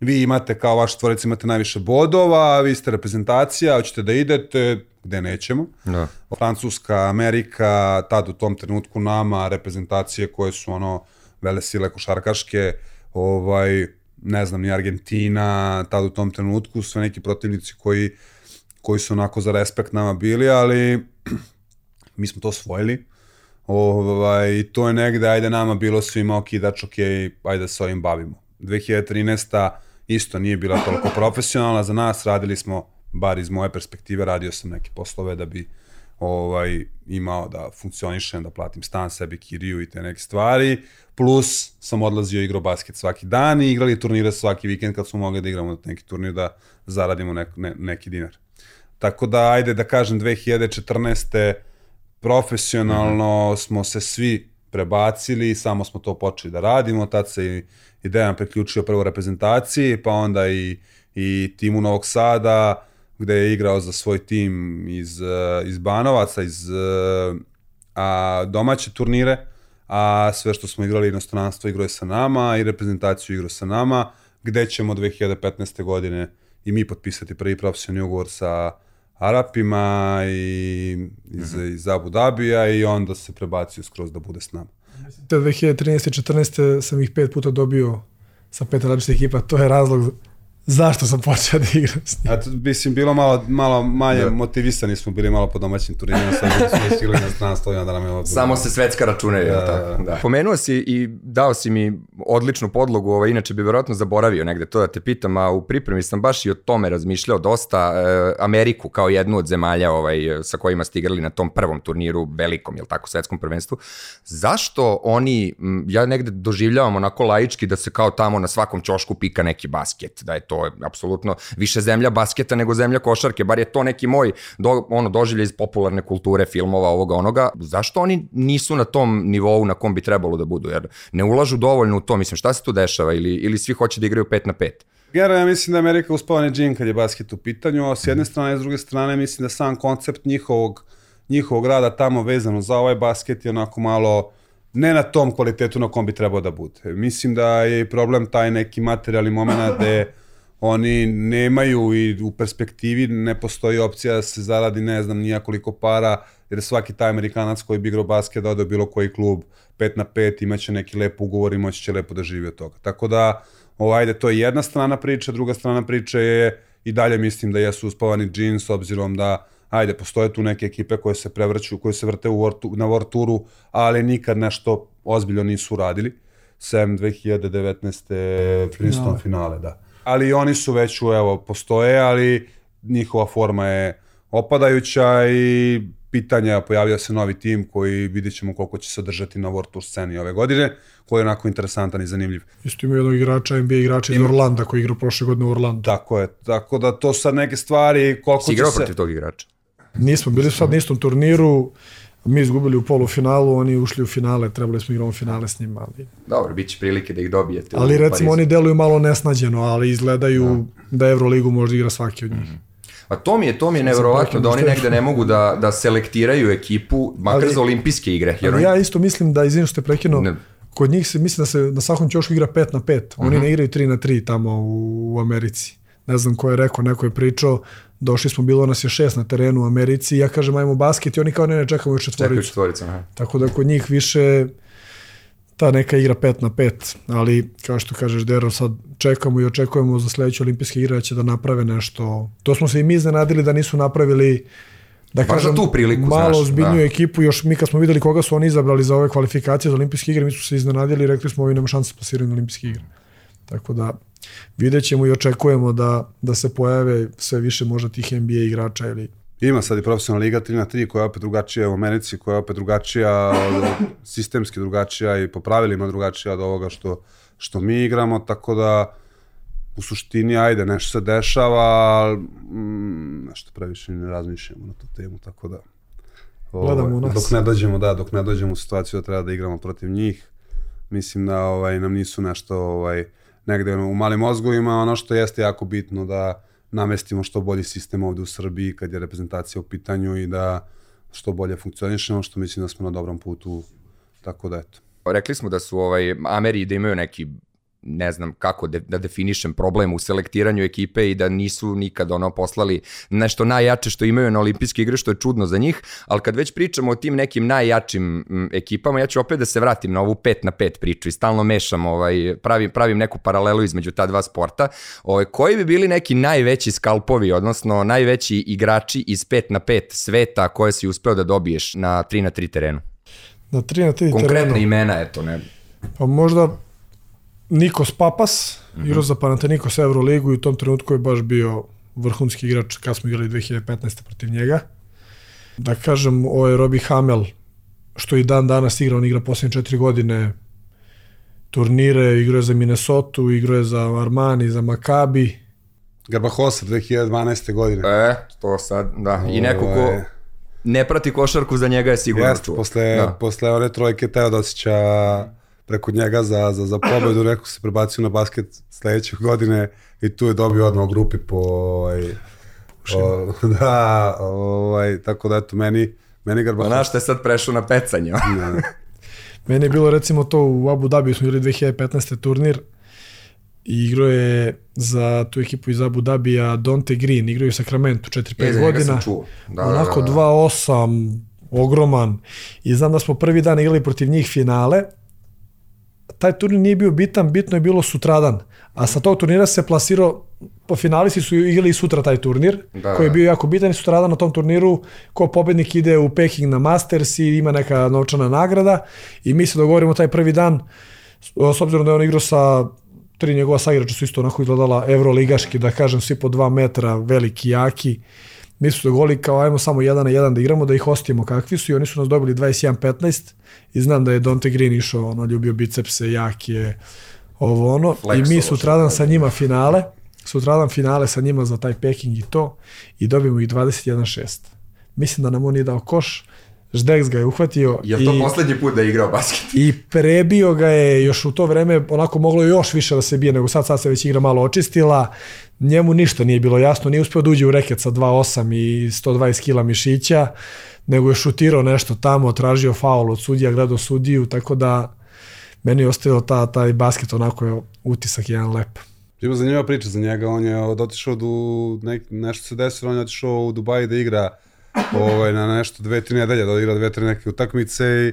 vi imate kao vaš tvorec imate najviše bodova, vi ste reprezentacija, hoćete da idete, gde nećemo. Da. Francuska, Amerika, tad u tom trenutku nama reprezentacije koje su ono vele sile košarkaške, ovaj, ne znam, ni Argentina, tad u tom trenutku, sve neki protivnici koji, koji su onako za respekt nama bili, ali *clears throat* mi smo to osvojili. Ovaj, to je negde, ajde nama bilo svima ok, dač ok, ajde da se ovim bavimo. 2013. isto nije bila toliko profesionalna za nas, radili smo, bar iz moje perspektive, radio sam neke poslove da bi ovaj, imao da funkcionišem, da platim stan sebi, kiriju i te neke stvari, plus sam odlazio igrao basket svaki dan i igrali turnire svaki vikend kad smo mogli da igramo neki turnir da zaradimo nek, ne, neki dinar. Tako da, ajde da kažem, 2014. profesionalno mm -hmm. smo se svi prebacili, samo smo to počeli da radimo, tad se i, i Dejan priključio prvo reprezentaciji, pa onda i, i timu Novog Sada, gde je igrao za svoj tim iz, iz Banovaca, iz a, domaće turnire, a sve što smo igrali inostranstvo igrao je sa nama i reprezentaciju igrao sa nama, gde ćemo 2015. godine i mi potpisati prvi profesionalni ugovor sa Arapima i iz, mm -hmm. iz Abu Dabija i onda se prebacio skroz da bude s nama. Te 2013. 14. sam ih pet puta dobio sa pet različitih ekipa, to je razlog zašto sam počeo da igram s njim. Eto, mislim, bilo malo, malo manje da. motivisani smo bili malo po domaćim turnirima, sad smo stigli na stranstvo i onda nam je ovo... Samo se svetska računaju, da, tako? Da. Pomenuo si i dao si mi odličnu podlogu, ovaj, inače bi verovatno zaboravio negde to da te pitam, a u pripremi sam baš i o tome razmišljao dosta, e, Ameriku kao jednu od zemalja ovaj, sa kojima ste igrali na tom prvom turniru, velikom, jel tako, svetskom prvenstvu. Zašto oni, ja negde doživljavam onako laički da se kao tamo na svakom ćošku pika neki basket, da je to je apsolutno više zemlja basketa nego zemlja košarke, bar je to neki moj do, ono doživlje iz popularne kulture, filmova, ovoga, onoga. Zašto oni nisu na tom nivou na kom bi trebalo da budu? Jer ne ulažu dovoljno u to, mislim, šta se tu dešava ili, ili svi hoće da igraju 5 na 5? Generalno, ja mislim da Amerika uspavane džin kad je basket u pitanju, a s jedne strane s druge strane mislim da sam koncept njihovog, njihovog rada tamo vezano za ovaj basket je onako malo ne na tom kvalitetu na kom bi trebao da bude. Mislim da je problem taj neki materijalni moment gde *laughs* oni nemaju i u perspektivi ne postoji opcija da se zaradi ne znam nijakoliko para, jer svaki taj Amerikanac koji bi igrao basket da ode bilo koji klub 5 na 5 imaće neki lep ugovor i moći će lepo da živi od toga. Tako da, ovo, ajde, to je jedna strana priče, druga strana priče je i dalje mislim da jesu uspavani džins, obzirom da ajde, postoje tu neke ekipe koje se prevrću, koje se vrte u vortu, na Vorturu, ali nikad nešto ozbiljno nisu radili, sem 2019. Princeton finale, da ali oni su već u, evo, postoje, ali njihova forma je opadajuća i pitanja, pojavio se novi tim koji vidit ćemo koliko će se održati na World Tour sceni ove godine, koji je onako interesantan i zanimljiv. Isto ima jednog igrača, NBA igrača iz Orlanda koji igra prošle godine u Orlandu. Tako je, tako da to sad neke stvari, koliko si će se... Si protiv tog igrača? Nismo, bili sad na istom turniru, mi izgubili u polufinalu, oni ušli u finale, trebali smo igrati finale s njima. Ali... Dobro, bit će prilike da ih dobijete. Ali recimo oni deluju malo nesnađeno, ali izgledaju da, da Euroligu može igra svaki od njih. Mm -hmm. A to mi je, to mi je nevjerovatno da oni negde ne mogu da, da selektiraju ekipu, makar ali, za olimpijske igre. Jer ali ja isto mislim da, izvinu što je prekinuo, ne. kod njih se mislim da se na svakom ćošku igra 5 na 5. Oni mhm. -huh. ne igraju 3 na 3 tamo u, u Americi. Ne znam ko je rekao, neko je pričao, došli smo, bilo nas je šest na terenu u Americi, ja kažem ajmo basket i oni kao ne, ne, čekamo još četvoricu. Čekaju četvoricu, aha. Tako da kod njih više ta neka igra 5 na 5, ali kao što kažeš Dero, sad čekamo i očekujemo za sledeće olimpijske igre da će da naprave nešto. To smo se i mi iznenadili da nisu napravili da Baš kažem, tu priliku, malo znaš, ozbiljniju da. ekipu, još mi kad smo videli koga su oni izabrali za ove kvalifikacije za olimpijske igre, mi smo se iznenadili i rekli smo ovi nema šanse da plasiraju na olimpijske igre. Tako da vidjet ćemo i očekujemo da, da se pojave sve više možda tih NBA igrača ili Ima sad i profesionalna liga 3 na 3 koja je opet drugačija u Americi, koja je opet drugačija, sistemski drugačija i po pravilima drugačija od ovoga što, što mi igramo, tako da u suštini, ajde, nešto se dešava, ali mm, nešto previše ne razmišljamo na tu temu, tako da... Gledamo u nas. Dok ne dođemo, da, dok ne dođemo u situaciju da treba da igramo protiv njih, mislim da ovaj, nam nisu nešto ovaj, negde u malim mozgovima, ono što jeste jako bitno da namestimo što bolji sistem ovde u Srbiji kad je reprezentacija u pitanju i da što bolje funkcionišemo, što mislim da smo na dobrom putu, tako da eto. Rekli smo da su ovaj, Ameri da imaju neki ne znam kako de, da definišem problem u selektiranju ekipe i da nisu nikad ono poslali nešto najjače što imaju na olimpijske igre što je čudno za njih, ali kad već pričamo o tim nekim najjačim ekipama, ja ću opet da se vratim na ovu 5 na 5 priču i stalno mešam, ovaj, pravim, pravim neku paralelu između ta dva sporta. Ovaj, koji bi bili neki najveći skalpovi, odnosno najveći igrači iz 5 na 5 sveta koje si uspeo da dobiješ na 3 na 3 terenu? na 3 na 3 Konkretne terenu. imena, eto, ne, Pa možda Nikos Papas, mm -hmm. igrao za Panathinaikos Euroligu i u tom trenutku je baš bio vrhunski igrač kad smo igrali 2015. protiv njega. Da kažem, ovo je Robbie Hamel, što i dan danas igra, on igra posljednje četiri godine turnire, igrao je za Minnesota, igrao je za Armani, za Maccabi. Garbahosa 2012. godine. E, to sad, da. I neko ko ne prati košarku za njega je sigurno Jeste, čuo. posle, Da. posle one trojke Teodosića preko njega za, za, za pobedu, neko se prebacio na basket sledeće godine i tu je dobio odmah u grupi po ovaj, o, *laughs* da, ovaj, tako da eto, meni, meni Garbahosa. znaš šta je sad prešao na pecanje? *laughs* Da, Meni je bilo recimo to u Abu Dhabi, smo igrali 2015. turnir i igrao je za tu ekipu iz Abu Dhabija Dante Green, igrao je u Sacramento 4-5 E, godina. čuo. Da, onako da, da. 2-8, ogroman. I znam da smo prvi dan igrali protiv njih finale. Taj turnir nije bio bitan, bitno je bilo sutradan. A sa tog turnira se plasirao, po finalisti su igrali sutra taj turnir, Da, koji je da. bio jako bitan i sutradan na tom turniru ko pobednik ide u Peking na Masters i ima neka novčana nagrada i mi se dogovorimo taj prvi dan, s s obzirom da je on igrao sa tri njegova saigrača su isto onako izgledala evroligaški, da kažem, svi po dva metra, veliki, jaki. Mi su dogovorili kao ajmo samo jedan na jedan da igramo, da ih ostijemo kakvi su i oni su nas dobili 21-15 i znam da je Dante Green išao, ono, ljubio bicepse, jak je, ovo ono. I Flexovo mi sutradan sa njima finale, sutradan finale sa njima za taj Peking i to i dobijemo ih 21-6. Mislim da nam on nije dao koš, Ždeks ga je uhvatio Je li to i, poslednji put da je igrao basket? *laughs* i prebio ga je još u to vreme, onako moglo je još više da se bije nego sad, sad se već igra malo očistila, njemu ništa nije bilo jasno, nije uspio da uđe u reket sa 2.8 i 120 kila mišića, nego je šutirao nešto tamo, tražio faul od sudija, gledao sudiju, tako da meni je ostavio ta, taj basket onako je utisak jedan lep. Ima zanimljiva priča za njega, on je od- otišao do, nek, nešto se desilo, on je otišao u Dubai da igra ovaj, na nešto dve, tri nedelje, da igra dve, tri neke utakmice i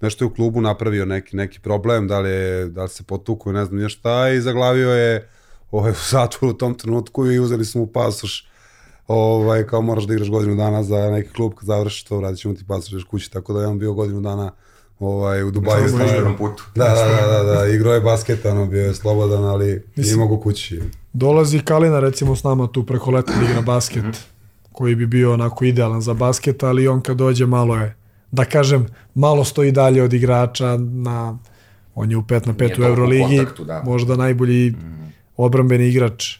nešto je u klubu napravio neki, neki problem, da li, je, da li se potuku, ne znam nije šta, i zaglavio je ovaj, u zatvoru u tom trenutku i uzeli su mu pasoš ovaj, kao moraš da igraš godinu dana za neki klub, kad završiš to, vradit ćemo ti pasoš još kući, tako da je on bio godinu dana ovaj, u Dubaju. Na putu. Da, da, da, da, da, igrao je basket, ono, bio je slobodan, ali nije mogu kući. Dolazi Kalina recimo s nama tu preko leta da igra basket, koji bi bio onako idealan za basket, ali on kad dođe malo je, da kažem, malo stoji dalje od igrača na on je u 5 na 5 Nije u Euroligi, kontaktu, da. možda najbolji odbrambeni igrač.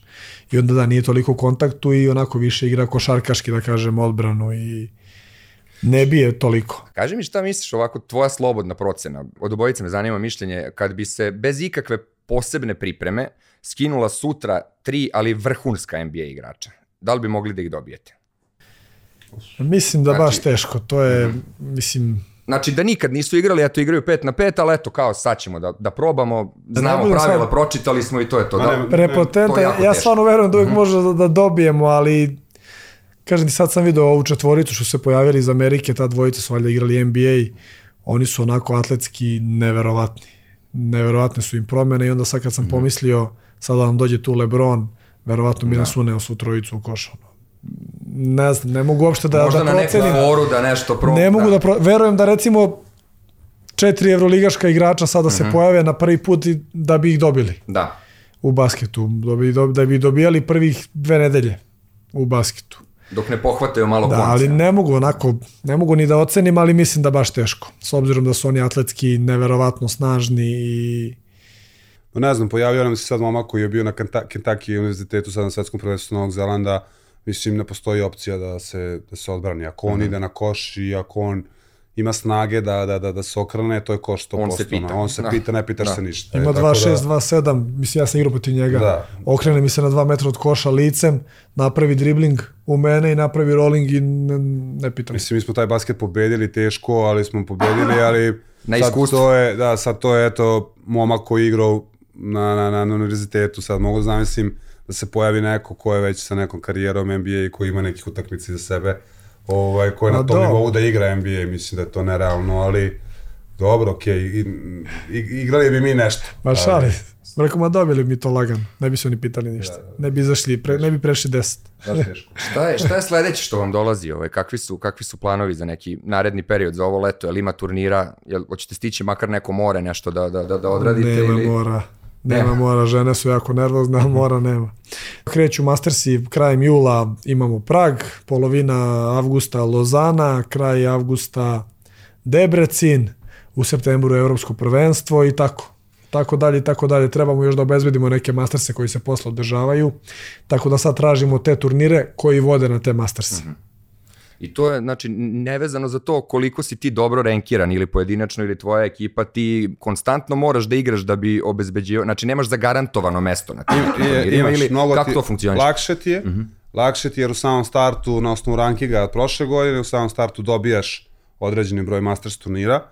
I onda da, nije toliko u kontaktu i onako više igra košarkaški, da kažem, odbranu i ne bije toliko. Kaži mi šta misliš ovako, tvoja slobodna procena, od obojice me zanima mišljenje, kad bi se bez ikakve posebne pripreme skinula sutra tri, ali vrhunska NBA igrača, da li bi mogli da ih dobijete? Mislim da Znači- baš teško, to je, mislim, Znači da nikad nisu igrali, eto igraju 5 na 5, ali eto kao sad ćemo da, da probamo, znamo najbolje pravila, sad- pročitali smo i to je to. Da, ne- prepotenta, to je jako ja teško. stvarno verujem da uvijek može da, da dobijemo, ali kažem ti sad sam vidio ovu četvoricu što su se pojavili iz Amerike, ta dvojica su valjda igrali NBA, oni su onako atletski neverovatni. Neverovatne su im promene i onda sad kad sam pomislio sad da nam dođe tu Lebron, verovatno bi Da. nas uneo svu trojicu u koš. Ne znam, ne mogu uopšte da, Možda da na neku procenim. foru da nešto pro... Ne mogu da, pro... verujem da recimo četiri evroligaška igrača sada se Mhm. pojave na prvi put i da bi ih dobili Da. u basketu, da bi, da bi dobijali prvih dve nedelje u basketu. Dok ne pohvataju malo Da, konce. ali ne mogu onako, ne mogu ni da ocenim, ali mislim da baš teško. S obzirom da su oni atletski neverovatno snažni i No ne znam, pojavio nam se sad momak koji je bio na Kentucky univerzitetu sad na svetskom prvenstvu Novog Zelanda. Mislim, ne postoji opcija da se, da se odbrani. Ako Mhm. on ide na koš i ako on ima snage da, da, da, da se okrene, to je koš 100%. On se pita. On se Da. pita, ne pitaš Da. se ništa. ima E, tako 2-6, da- 2-7, mislim ja sam igrao protiv njega, Da. okrene mi se na 2 metra od koša licem, napravi dribling u mene i napravi rolling i ne, ne pitam. Mislim, mi smo taj basket pobedili teško, ali smo pobedili, ali *clears throat* Na sad iskustvu. to je, da, sad to je eto momak koji igrao na, na, na, na univerzitetu, sad mogu da zamislim da se pojavi neko ko je već sa nekom karijerom NBA i koji ima nekih utakmica za sebe, ovaj, ko je Ma na tom da. nivou da igra NBA, mislim da je to nerealno, ali dobro, okej, i, i, igrali bi mi nešto. Ma šali. Rekao, ma dobili mi to lagan, ne bi se oni pitali ništa. Ne bi izašli, pre, ne bi prešli 10. Baš teško. *laughs* Šta je, šta je sledeće što vam dolazi? Ovaj? Kakvi, su, kakvi su planovi za neki naredni period, za ovo leto? Jel ima turnira? Jel, hoćete stići makar neko more, nešto da, da, da, da odradite? Nema ili... mora. Nema Ne. mora, žene su jako nervozne, ali mora nema. Kreću Mastersi krajem jula, imamo Prag, polovina avgusta Lozana, kraj avgusta Debrecin, u septembru Evropsko prvenstvo i tako. Tako dalje i tako dalje. Trebamo još da obezbedimo neke Masterse koji se posle održavaju. Tako da sad tražimo te turnire koji vode na te Masterse. I to je, znači, nevezano za to koliko si ti dobro renkiran ili pojedinačno ili tvoja ekipa, ti konstantno moraš da igraš da bi obezbeđio, znači nemaš zagarantovano mesto na tim *clears throat* turnirima. imaš, ili mnogo kako ti, to funkcioniše? Lakše ti je, lakše ti jer u samom startu, na osnovu rankinga od prošle godine, u samom startu dobijaš određeni broj Masters turnira,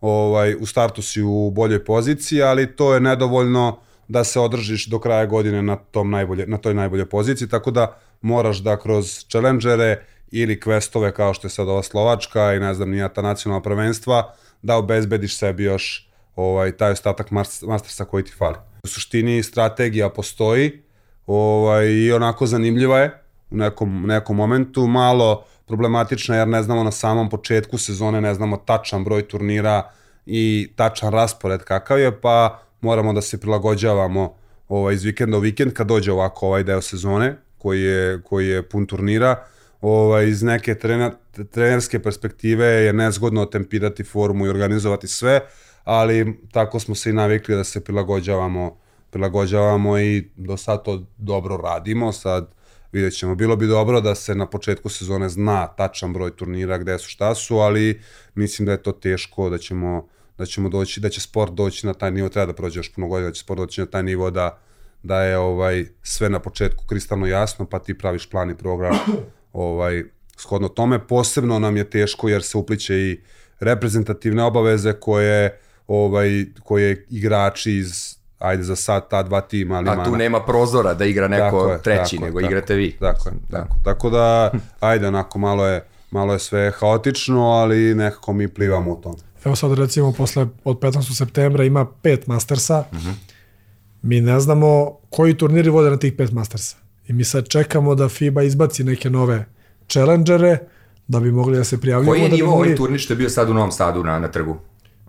ovaj, u startu si u boljoj poziciji, ali to je nedovoljno da se održiš do kraja godine na, tom najbolje, na toj najboljoj poziciji, tako da moraš da kroz challengere ili questove kao što je sad ova Slovačka i ne znam nija ta nacionalna prvenstva, da obezbediš sebi još ovaj, taj ostatak mas- Mastersa koji ti fali. U suštini strategija postoji ovaj, i onako zanimljiva je u nekom, nekom momentu, malo problematična jer ne znamo na samom početku sezone, ne znamo tačan broj turnira i tačan raspored kakav je, pa moramo da se prilagođavamo ovaj, iz vikenda u vikend kad dođe ovako ovaj deo sezone koji je, koji je pun turnira. Ovaj, iz neke trener, trenerske perspektive je nezgodno tempirati formu i organizovati sve, ali tako smo se i navikli da se prilagođavamo prilagođavamo i do sad to dobro radimo, sad vidjet ćemo. Bilo bi dobro da se na početku sezone zna tačan broj turnira gde su šta su, ali mislim da je to teško, da ćemo, da ćemo doći, da će sport doći na taj nivo, treba da prođe još puno godina, da će sport doći na taj nivo da, da je ovaj sve na početku kristalno jasno, pa ti praviš plan i program ovaj, shodno tome. Posebno nam je teško jer se upliče i reprezentativne obaveze koje, ovaj, koje igrači iz ajde za sad ta dva tima, ali A tu nema prozora da igra neko Tako je, treći, tako nego tako igrate vi. Tako je, Da. tako. Tako da, *laughs* ajde, onako, malo je, malo je sve haotično, ali nekako mi plivamo u tom. Evo sad recimo posle od 15. septembra ima pet Mastersa. Mi ne znamo koji turniri vode na tih pet Mastersa. I mi sad čekamo da FIBA izbaci neke nove challengere da bi mogli da se prijavljujemo. Koji je da nivo mogli... ovaj turnir što je bio sad u Novom Sadu na, na trgu?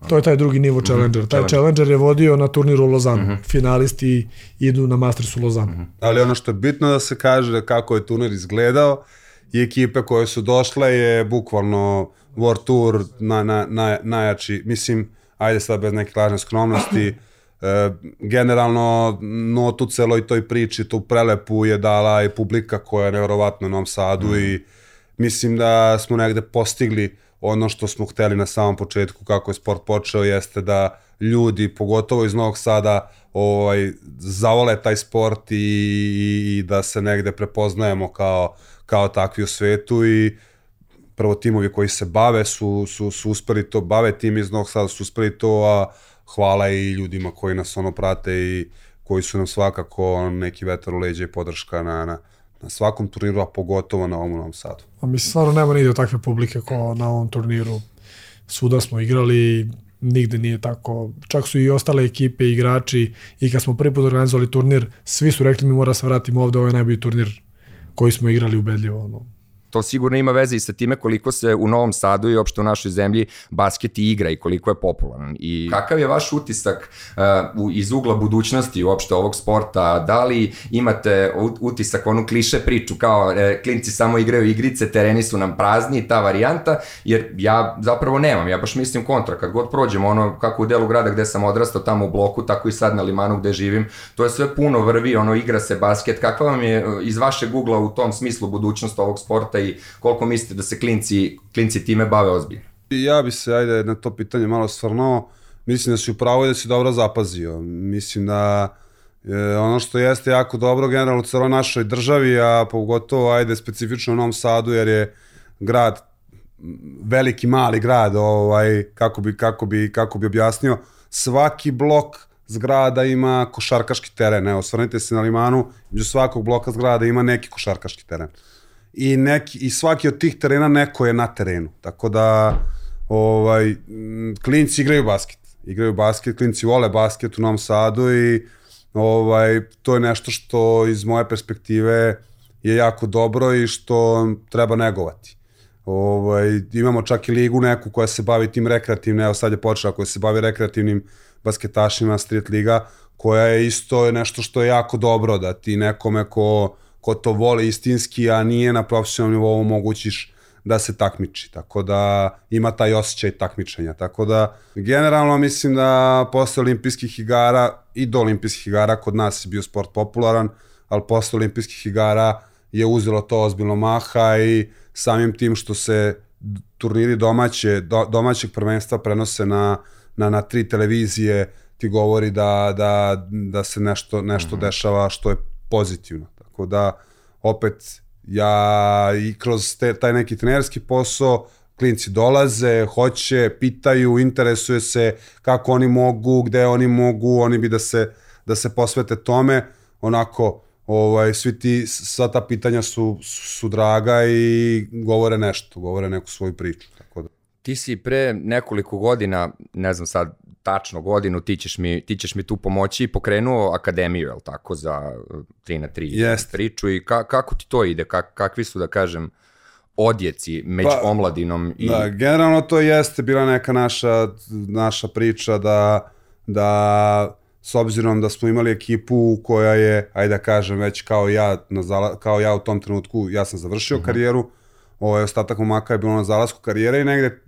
To je taj drugi nivo challenger. Taj challenger je vodio na turniru u Lozanu. Finalisti idu na Mastersu u Lozanu. Ali ono što je bitno da se kaže kako je turnir izgledao i ekipe koje su došle je bukvalno World Tour na, na, na, najjači, mislim, ajde sad bez neke lažne skromnosti, generalno notu celoj toj priči, tu prelepu je dala i publika koja je nevjerovatna u Novom Sadu i mislim da smo negde postigli ono što smo hteli na samom početku kako je sport počeo jeste da ljudi, pogotovo iz Novog Sada, ovaj, zavole taj sport i, i, i da se negde prepoznajemo kao, kao takvi u svetu i prvo timovi koji se bave su, su, su uspeli to, bave tim iz Novog Sada su uspeli to, a hvala i ljudima koji nas ono prate i koji su nam svakako neki vetar u leđa i podrška na, na, na svakom turniru, a pogotovo na ovom Novom Sadu. A mislim, stvarno nema nigde takve publike kao na ovom turniru. Svuda smo igrali, nigde nije tako. Čak su i ostale ekipe, igrači i kad smo prvi put organizovali turnir, svi su rekli mi mora se vratimo ovde, ovo je najbolji turnir koji smo igrali ubedljivo. Ono. To sigurno ima veze i sa time koliko se u Novom Sadu i uopšte u našoj zemlji basket igra i koliko je popularan. I kakav je vaš utisak uh, iz ugla budućnosti uopšte ovog sporta? Da li imate utisak, onu kliše priču kao e, klinci samo igraju igrice, tereni su nam prazni, ta varijanta, jer ja zapravo nemam, ja baš mislim kontra, kad god prođemo ono kako u delu grada gde sam odrastao tamo u bloku, tako i sad na limanu gde živim, to je sve puno vrvi, ono igra se basket, kakva vam je iz vašeg ugla u tom smislu budućnost ovog sporta i koliko mislite da se klinci, klinci time bave ozbiljno? Ja bi se, ajde, na to pitanje malo stvarno, mislim da si upravo i da si dobro zapazio. Mislim da e, ono što jeste jako dobro generalno u celoj našoj državi, a pogotovo, ajde, specifično u Novom Sadu, jer je grad veliki mali grad, ovaj kako bi kako bi kako bi objasnio, svaki blok zgrada ima košarkaški teren. Evo, osvrnite se na limanu, među svakog bloka zgrada ima neki košarkaški teren. I, neki, I svaki od tih terena neko je na terenu. Tako da ovaj, klinci igraju basket. Igraju basket, klinci vole basket u Novom Sadu i ovaj, to je nešto što iz moje perspektive je jako dobro i što treba negovati. Ovaj, imamo čak i ligu neku koja se bavi tim rekreativnim, evo sad je počela koja se bavi rekreativnim basketašima, street liga, koja je isto nešto što je jako dobro, da ti nekome ko, ko to vole istinski, a nije na profesionalnom nivou mogućiš da se takmiči, tako da ima taj osjećaj takmičenja, tako da generalno mislim da posle olimpijskih igara i do olimpijskih igara kod nas je bio sport popularan, ali posle olimpijskih igara je uzelo to ozbiljno maha i samim tim što se turniri domaće, do, domaćeg prvenstva prenose na, na, na tri televizije, ti govori da, da, da se nešto, nešto mm -hmm. dešava što je pozitivno. Tako da, opet, ja i kroz te, taj neki trenerski posao, klinci dolaze, hoće, pitaju, interesuje se kako oni mogu, gde oni mogu, oni bi da se, da se posvete tome, onako, ovaj, svi ti, sva ta pitanja su, su draga i govore nešto, govore neku svoju priču. Tako da. Ti si pre nekoliko godina, ne znam sad tačno godinu, ti ćeš mi, ti ćeš mi tu pomoći, pokrenuo akademiju, je li tako, za 3 na 3 Jest. priču i ka, kako ti to ide, Kak, kakvi su, da kažem, odjeci među pa, omladinom? I... Da, generalno to jeste bila neka naša, naša priča da, da s obzirom da smo imali ekipu koja je, ajde da kažem, već kao ja, na kao ja u tom trenutku, ja sam završio uh mhm. -huh. karijeru, ovaj ostatak momaka je bilo na zalasku karijere i negde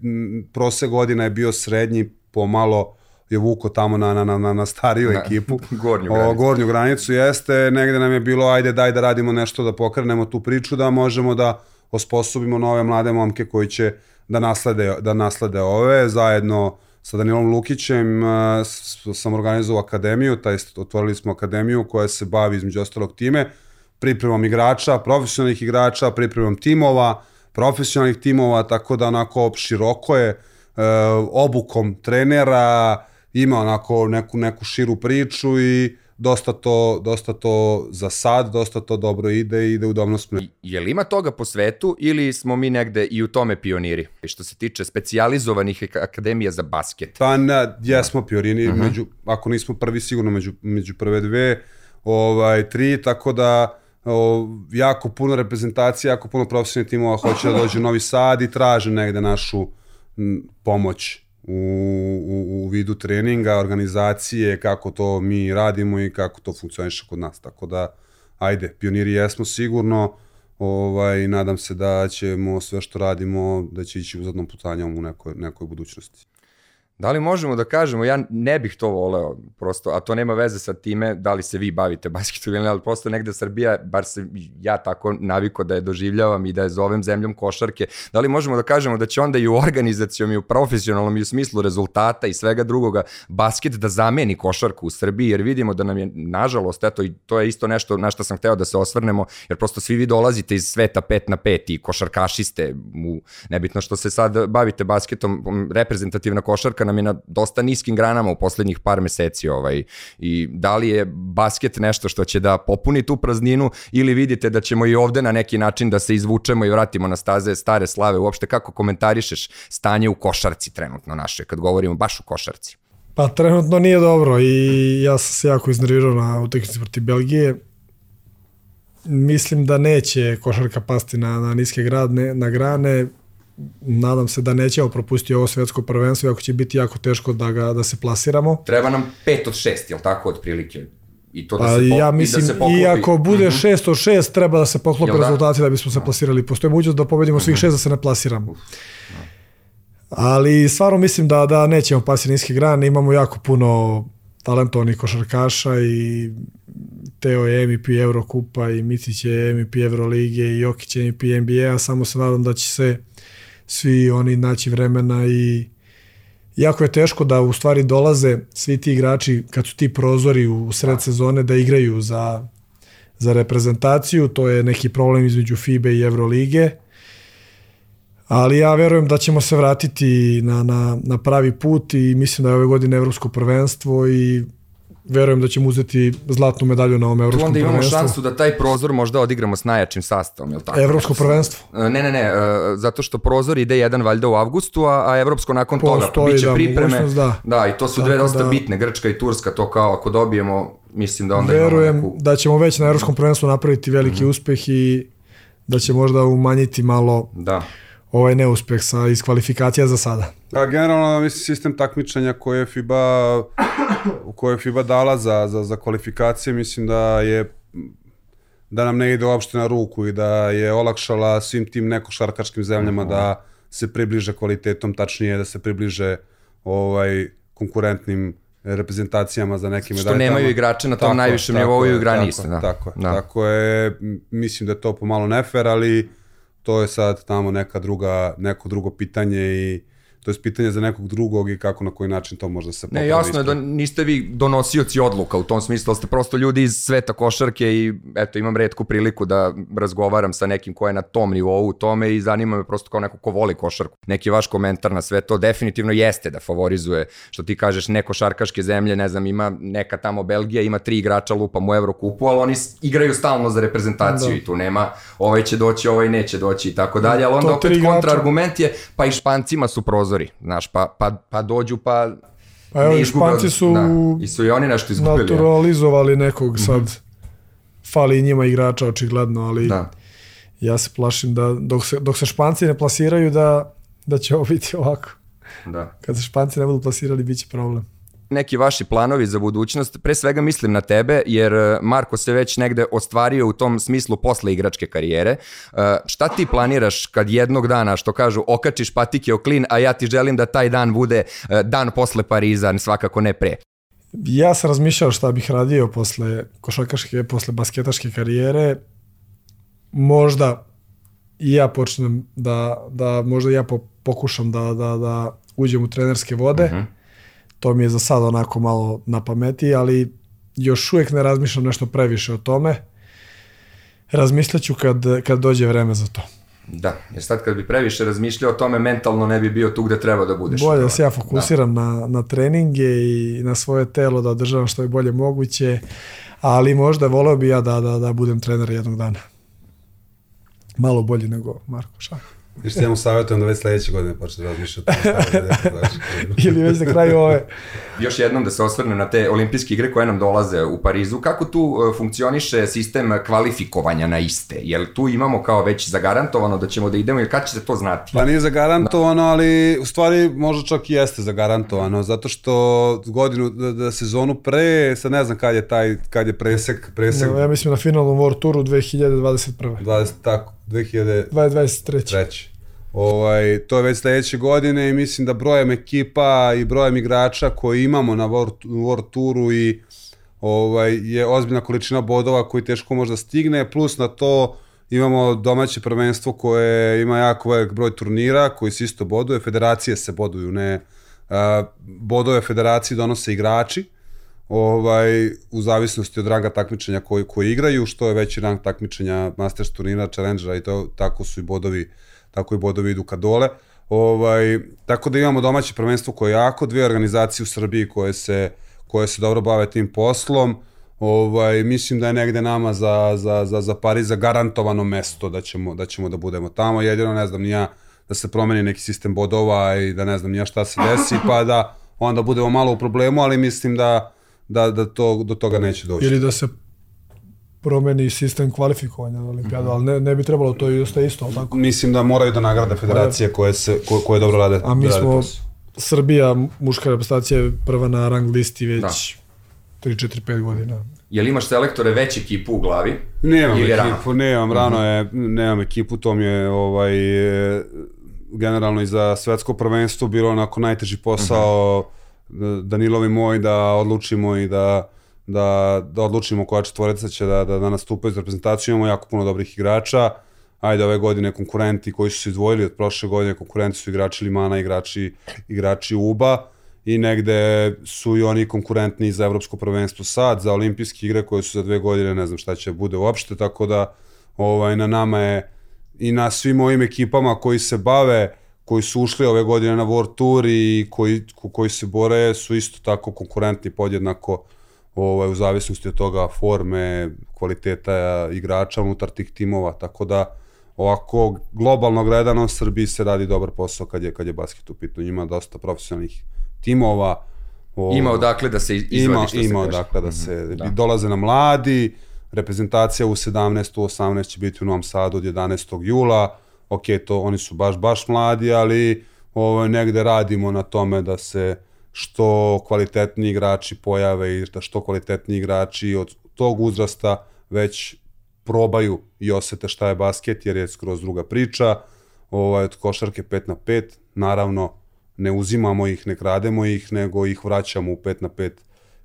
prose godina je bio srednji, pomalo je vuko tamo na, na, na, na stariju na, ekipu. *laughs* gornju granicu. O, gornju granicu jeste, negde nam je bilo, ajde daj da radimo nešto, da pokrenemo tu priču, da možemo da osposobimo nove mlade momke koji će da naslede, da naslede ove, zajedno sa Danilom Lukićem sam organizovao akademiju, taj otvorili smo akademiju koja se bavi između ostalog time, pripremom igrača, profesionalnih igrača, pripremom timova, profesionalnih timova, tako da onako široko je, e, obukom trenera, ima onako neku, neku širu priču i dosta to, dosta to za sad, dosta to dobro ide i ide u dobrom smeru. Je li ima toga po svetu ili smo mi negde i u tome pioniri? Što se tiče specijalizovanih akademija za basket. Pa ne, jesmo pioniri, uh mhm. -huh. među, ako nismo prvi, sigurno među, među prve dve, ovaj, tri, tako da o, jako puno reprezentacija, jako puno profesionalnih timova hoće da dođe u Novi Sad i traže negde našu pomoć u, u, u vidu treninga, organizacije, kako to mi radimo i kako to funkcioniše kod nas. Tako da, ajde, pioniri jesmo sigurno, ovaj, nadam se da ćemo sve što radimo, da će ići uzadnom putanjom u nekoj, nekoj budućnosti. Da li možemo da kažemo, ja ne bih to voleo, prosto, a to nema veze sa time da li se vi bavite basketom ili ali prosto negde Srbija, bar se ja tako naviko da je doživljavam i da je zovem zemljom košarke, da li možemo da kažemo da će onda i u organizacijom i u profesionalnom i u smislu rezultata i svega drugoga basket da zameni košarku u Srbiji, jer vidimo da nam je, nažalost, eto, i to je isto nešto na što sam hteo da se osvrnemo, jer prosto svi vi dolazite iz sveta 5 na 5 i košarkašiste, u, nebitno što se sad bavite basketom, reprezentativna košarka nam je na dosta niskim granama u poslednjih par meseci ovaj, i da li je basket nešto što će da popuni tu prazninu ili vidite da ćemo i ovde na neki način da se izvučemo i vratimo na staze stare slave, uopšte kako komentarišeš stanje u košarci trenutno naše, kad govorimo baš u košarci? Pa trenutno nije dobro i ja sam se jako iznervirao na utakmici protiv Belgije. mislim da neće košarka pasti na, na niske gradne, na grane. Nadam se da nećemo propustiti ovo svetsko prvenstvo, ako će biti jako teško da, ga, da se plasiramo. Treba nam 5 od 6, je li tako, otprilike? I to da Pa se, ja i da mislim, se poklopi. i ako bude Mhm. 6 od 6, treba da se poklope Jel da? rezultati da bismo se plasirali. Postoji mogućnost da pobedimo svih šest da se ne plasiramo. Ali stvarno mislim da da nećemo pasti niske grane, imamo jako puno talentovnih košarkaša i Teo je MVP Eurokupa i Micić je MVP Evrolige i Jokić je MVP NBA, samo se nadam da će se svi oni naći vremena i jako je teško da u stvari dolaze svi ti igrači kad su ti prozori u sred sezone da igraju za, za reprezentaciju, to je neki problem između FIBE i Evrolige. Ali ja verujem da ćemo se vratiti na, na, na pravi put i mislim da je ove godine evropsko prvenstvo i verujem da ćemo uzeti zlatnu medalju na ovom evropskom onda imamo prvenstvu. šansu da taj prozor možda odigramo s najjačim sastavom, je li tako? Evropsko prvenstvo. E, Ne, ne, ne, e, zato što prozor ide jedan valjda u avgustu, a, a evropsko nakon toga. Postoji, biće da, pripreme. da. da, i to su dve Tako dosta da- bitne, Grčka i Turska, to kao ako dobijemo, mislim da onda Verujem imamo neku... da ćemo već na evropskom prvenstvu napraviti veliki Mhm. uspeh i da će možda umanjiti malo Da. Ovaj neuspeh sa iz kvalifikacija za sada. A generalno, mislim, sistem takmičenja koje je FIBA, koje je FIBA dala za, za, za kvalifikacije, mislim da je da nam ne ide uopšte na ruku i da je olakšala svim tim nekošarkaškim zemljama da se približe kvalitetom, tačnije da se približe ovaj konkurentnim reprezentacijama za neke Što medalje. nemaju tamo. igrače na tom najvišem nivou i u igra tako, da. Tako, je, Da. tako je, mislim da je to pomalo nefer, ali to je sad tamo neka druga, neko drugo pitanje i to je pitanje za nekog drugog i kako na koji način to može da se Ne, popravi jasno je da niste vi donosioci odluka u tom smislu, ali ste prosto ljudi iz sveta košarke i eto imam redku priliku da razgovaram sa nekim ko je na tom nivou u tome i zanima me prosto kao neko ko voli košarku. Neki vaš komentar na sve to definitivno jeste da favorizuje, što ti kažeš, ne košarkaške zemlje, ne znam, ima neka tamo Belgija, ima tri igrača lupam u Evrokupu, ali oni igraju stalno za reprezentaciju Da. i tu nema ovaj će doći, ovaj neće doći i tako dalje, ali onda To opet kontraargument je, pa i Špancima su prozori, znaš, pa, pa, pa dođu, pa Pa evo Španci su da. I su i oni nešto izgubili. naturalizovali nekog sad. Fali i njima igrača očigledno, ali Da. ja se plašim da dok se, dok se Španci ne plasiraju da, da će ovo biti ovako. da. Kad se Španci ne budu plasirali, bit će problem. Neki vaši planovi za budućnost, pre svega mislim na tebe, jer e, Marko se već negde ostvario u tom smislu posle igračke karijere. E, Šta ti planiraš kad jednog dana, što kažu, okačiš patike o klin, a ja ti želim da taj dan bude e, dan posle Pariza, svakako ne pre. Ja sam razmišljao šta bih radio posle košarkaške, posle basketaške karijere. Možda i ja počnem da, da možda ja po, pokušam da, da, da uđem u trenerske vode. Mhm. To mi je za sad onako malo na pameti, ali još uvijek ne razmišljam nešto previše o tome. Razmisleću kad, kad dođe vreme za to. Da, jer sad kad bi previše razmišljao o tome, mentalno ne bi bio tu gde treba da budeš. Bolje da se ja fokusiram na, na treninge i na svoje telo da održavam što je bolje moguće, ali možda voleo bi ja da, da, da budem trener jednog dana. Malo bolje nego Marko Šah. Ništa ja mu savjetujem da već sledeće godine počne da razmišlja o tome. znaš. *laughs* Ili već na kraju ove. Još jednom da se osvrnem na te olimpijske igre koje nam dolaze u Parizu. Kako tu e, funkcioniše sistem kvalifikovanja na iste? Jel tu imamo kao već zagarantovano da ćemo da idemo ili kad ćete to znati? Pa nije zagarantovano, ali u stvari možda čak i jeste zagarantovano, zato što godinu, da, da sezonu pre, sad ne znam kad je taj, kad je presek, presek, Ja mislim na finalnom World Touru 2021. 20, tako, 2023. 2023. Ovaj, to je već sledeće godine i mislim da brojem ekipa i brojem igrača koji imamo na World, World Touru i ovaj, je ozbiljna količina bodova koji teško možda stigne, plus na to imamo domaće prvenstvo koje ima jako velik broj turnira koji se isto boduje, federacije se boduju, ne a, bodove federaciji donose igrači, ovaj, u zavisnosti od ranga takmičenja koji, koji igraju, što je veći rang takmičenja Masters turnira, Challengera i to, tako su i bodovi, tako i bodovi idu ka dole. Ovaj, tako da imamo domaće prvenstvo koje je jako, dve organizacije u Srbiji koje se, koje se dobro bave tim poslom. Ovaj, mislim da je negde nama za, za, za, za Pariz zagarantovano mesto da ćemo, da ćemo da budemo tamo. Jedino ne znam ni ja da se promeni neki sistem bodova i da ne znam ni ja šta se desi, pa da onda budemo malo u problemu, ali mislim da, da, da to, do toga neće doći. Ili da se promeni sistem kvalifikovanja na olimpijadu, ali ne, ne bi trebalo to i ostaje isto, ali tako? Mislim da moraju da nagrade federacije koje, se, ko, koje dobro rade. A mi da rade smo, posao. Srbija, muška reprezentacija je prva na rang listi već 3, 4, 5 godina. Jel imaš selektore već ekipu u glavi? Nemam Ili je rano? ekipu, nemam, rano je, nemam ekipu, to mi je ovaj, generalno i za svetsko prvenstvo bilo onako najteži posao Danilovi moj da odlučimo i da da, da odlučimo koja četvorica će da, da, da nastupaju za reprezentaciju. Imamo jako puno dobrih igrača. Ajde, ove godine konkurenti koji su se izdvojili od prošle godine, konkurenti su igrači Limana, igrači, igrači UBA i negde su i oni konkurentni za evropsko prvenstvo sad, za olimpijske igre koje su za dve godine, ne znam šta će bude uopšte, tako da ovaj, na nama je i na svim ovim ekipama koji se bave, koji su ušli ove godine na World Tour i koji, ko- koji se bore su isto tako konkurentni podjednako ovaj, u zavisnosti od toga forme, kvaliteta igrača unutar tih timova, tako da ovako globalno gledano Srbiji se radi dobar posao kad je, kad je basket u pitanju. Ima dosta profesionalnih timova. Ovaj, Ima odakle da se izvadi ima, što se ima odakle da se Mhm, da. dolaze na mladi, reprezentacija u 17. u 18 će biti u Novom Sadu od 11. jula, ok, to oni su baš, baš mladi, ali ovaj, negde radimo na tome da se što kvalitetniji igrači pojave i da što kvalitetniji igrači od tog uzrasta već probaju i osete šta je basket, jer je skroz druga priča. Ovaj, od košarke 5 na 5, naravno ne uzimamo ih, ne krademo ih, nego ih vraćamo u 5 na 5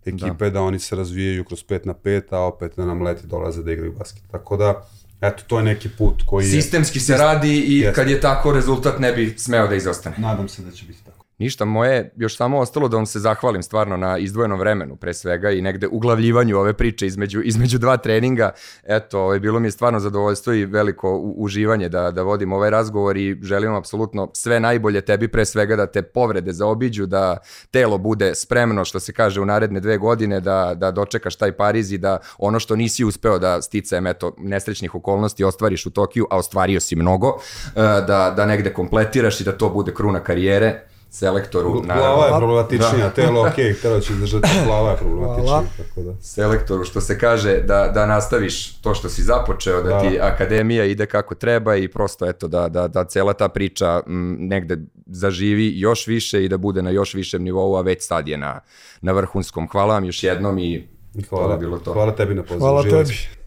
ekipe, da. da oni se razvijaju kroz 5 na 5, a opet da nam leti dolaze da igraju basket. Tako da, eto, to je neki put koji je... Sistemski se radi i Jeste. kad je tako rezultat ne bi smeo da izostane. Nadam se da će biti tako. Ništa, moje još samo ostalo da vam se zahvalim stvarno na izdvojenom vremenu pre svega i negde uglavljivanju ove priče između, između dva treninga. Eto, ovaj, bilo mi je stvarno zadovoljstvo i veliko u- uživanje da, da vodim ovaj razgovor i želim apsolutno sve najbolje tebi pre svega da te povrede zaobiđu, da telo bude spremno što se kaže u naredne dve godine, da, da dočekaš taj Pariz i da ono što nisi uspeo da sticajem eto, nesrećnih okolnosti ostvariš u Tokiju, a ostvario si mnogo, eh, da, da negde kompletiraš i da to bude kruna karijere selektoru, Glava je naravno, problematičnija, telo ok, telo će izdržati, *laughs* glava je problematičnija, tako da. selektoru što se kaže da, da nastaviš to što si započeo, da, Da. ti akademija ide kako treba i prosto eto da, da, da cela ta priča m, negde zaživi još više i da bude na još višem nivou, a već sad je na, na vrhunskom. Hvala vam još jednom i to Hvala, bi bilo to. hvala tebi na pozivu. Hvala tebi.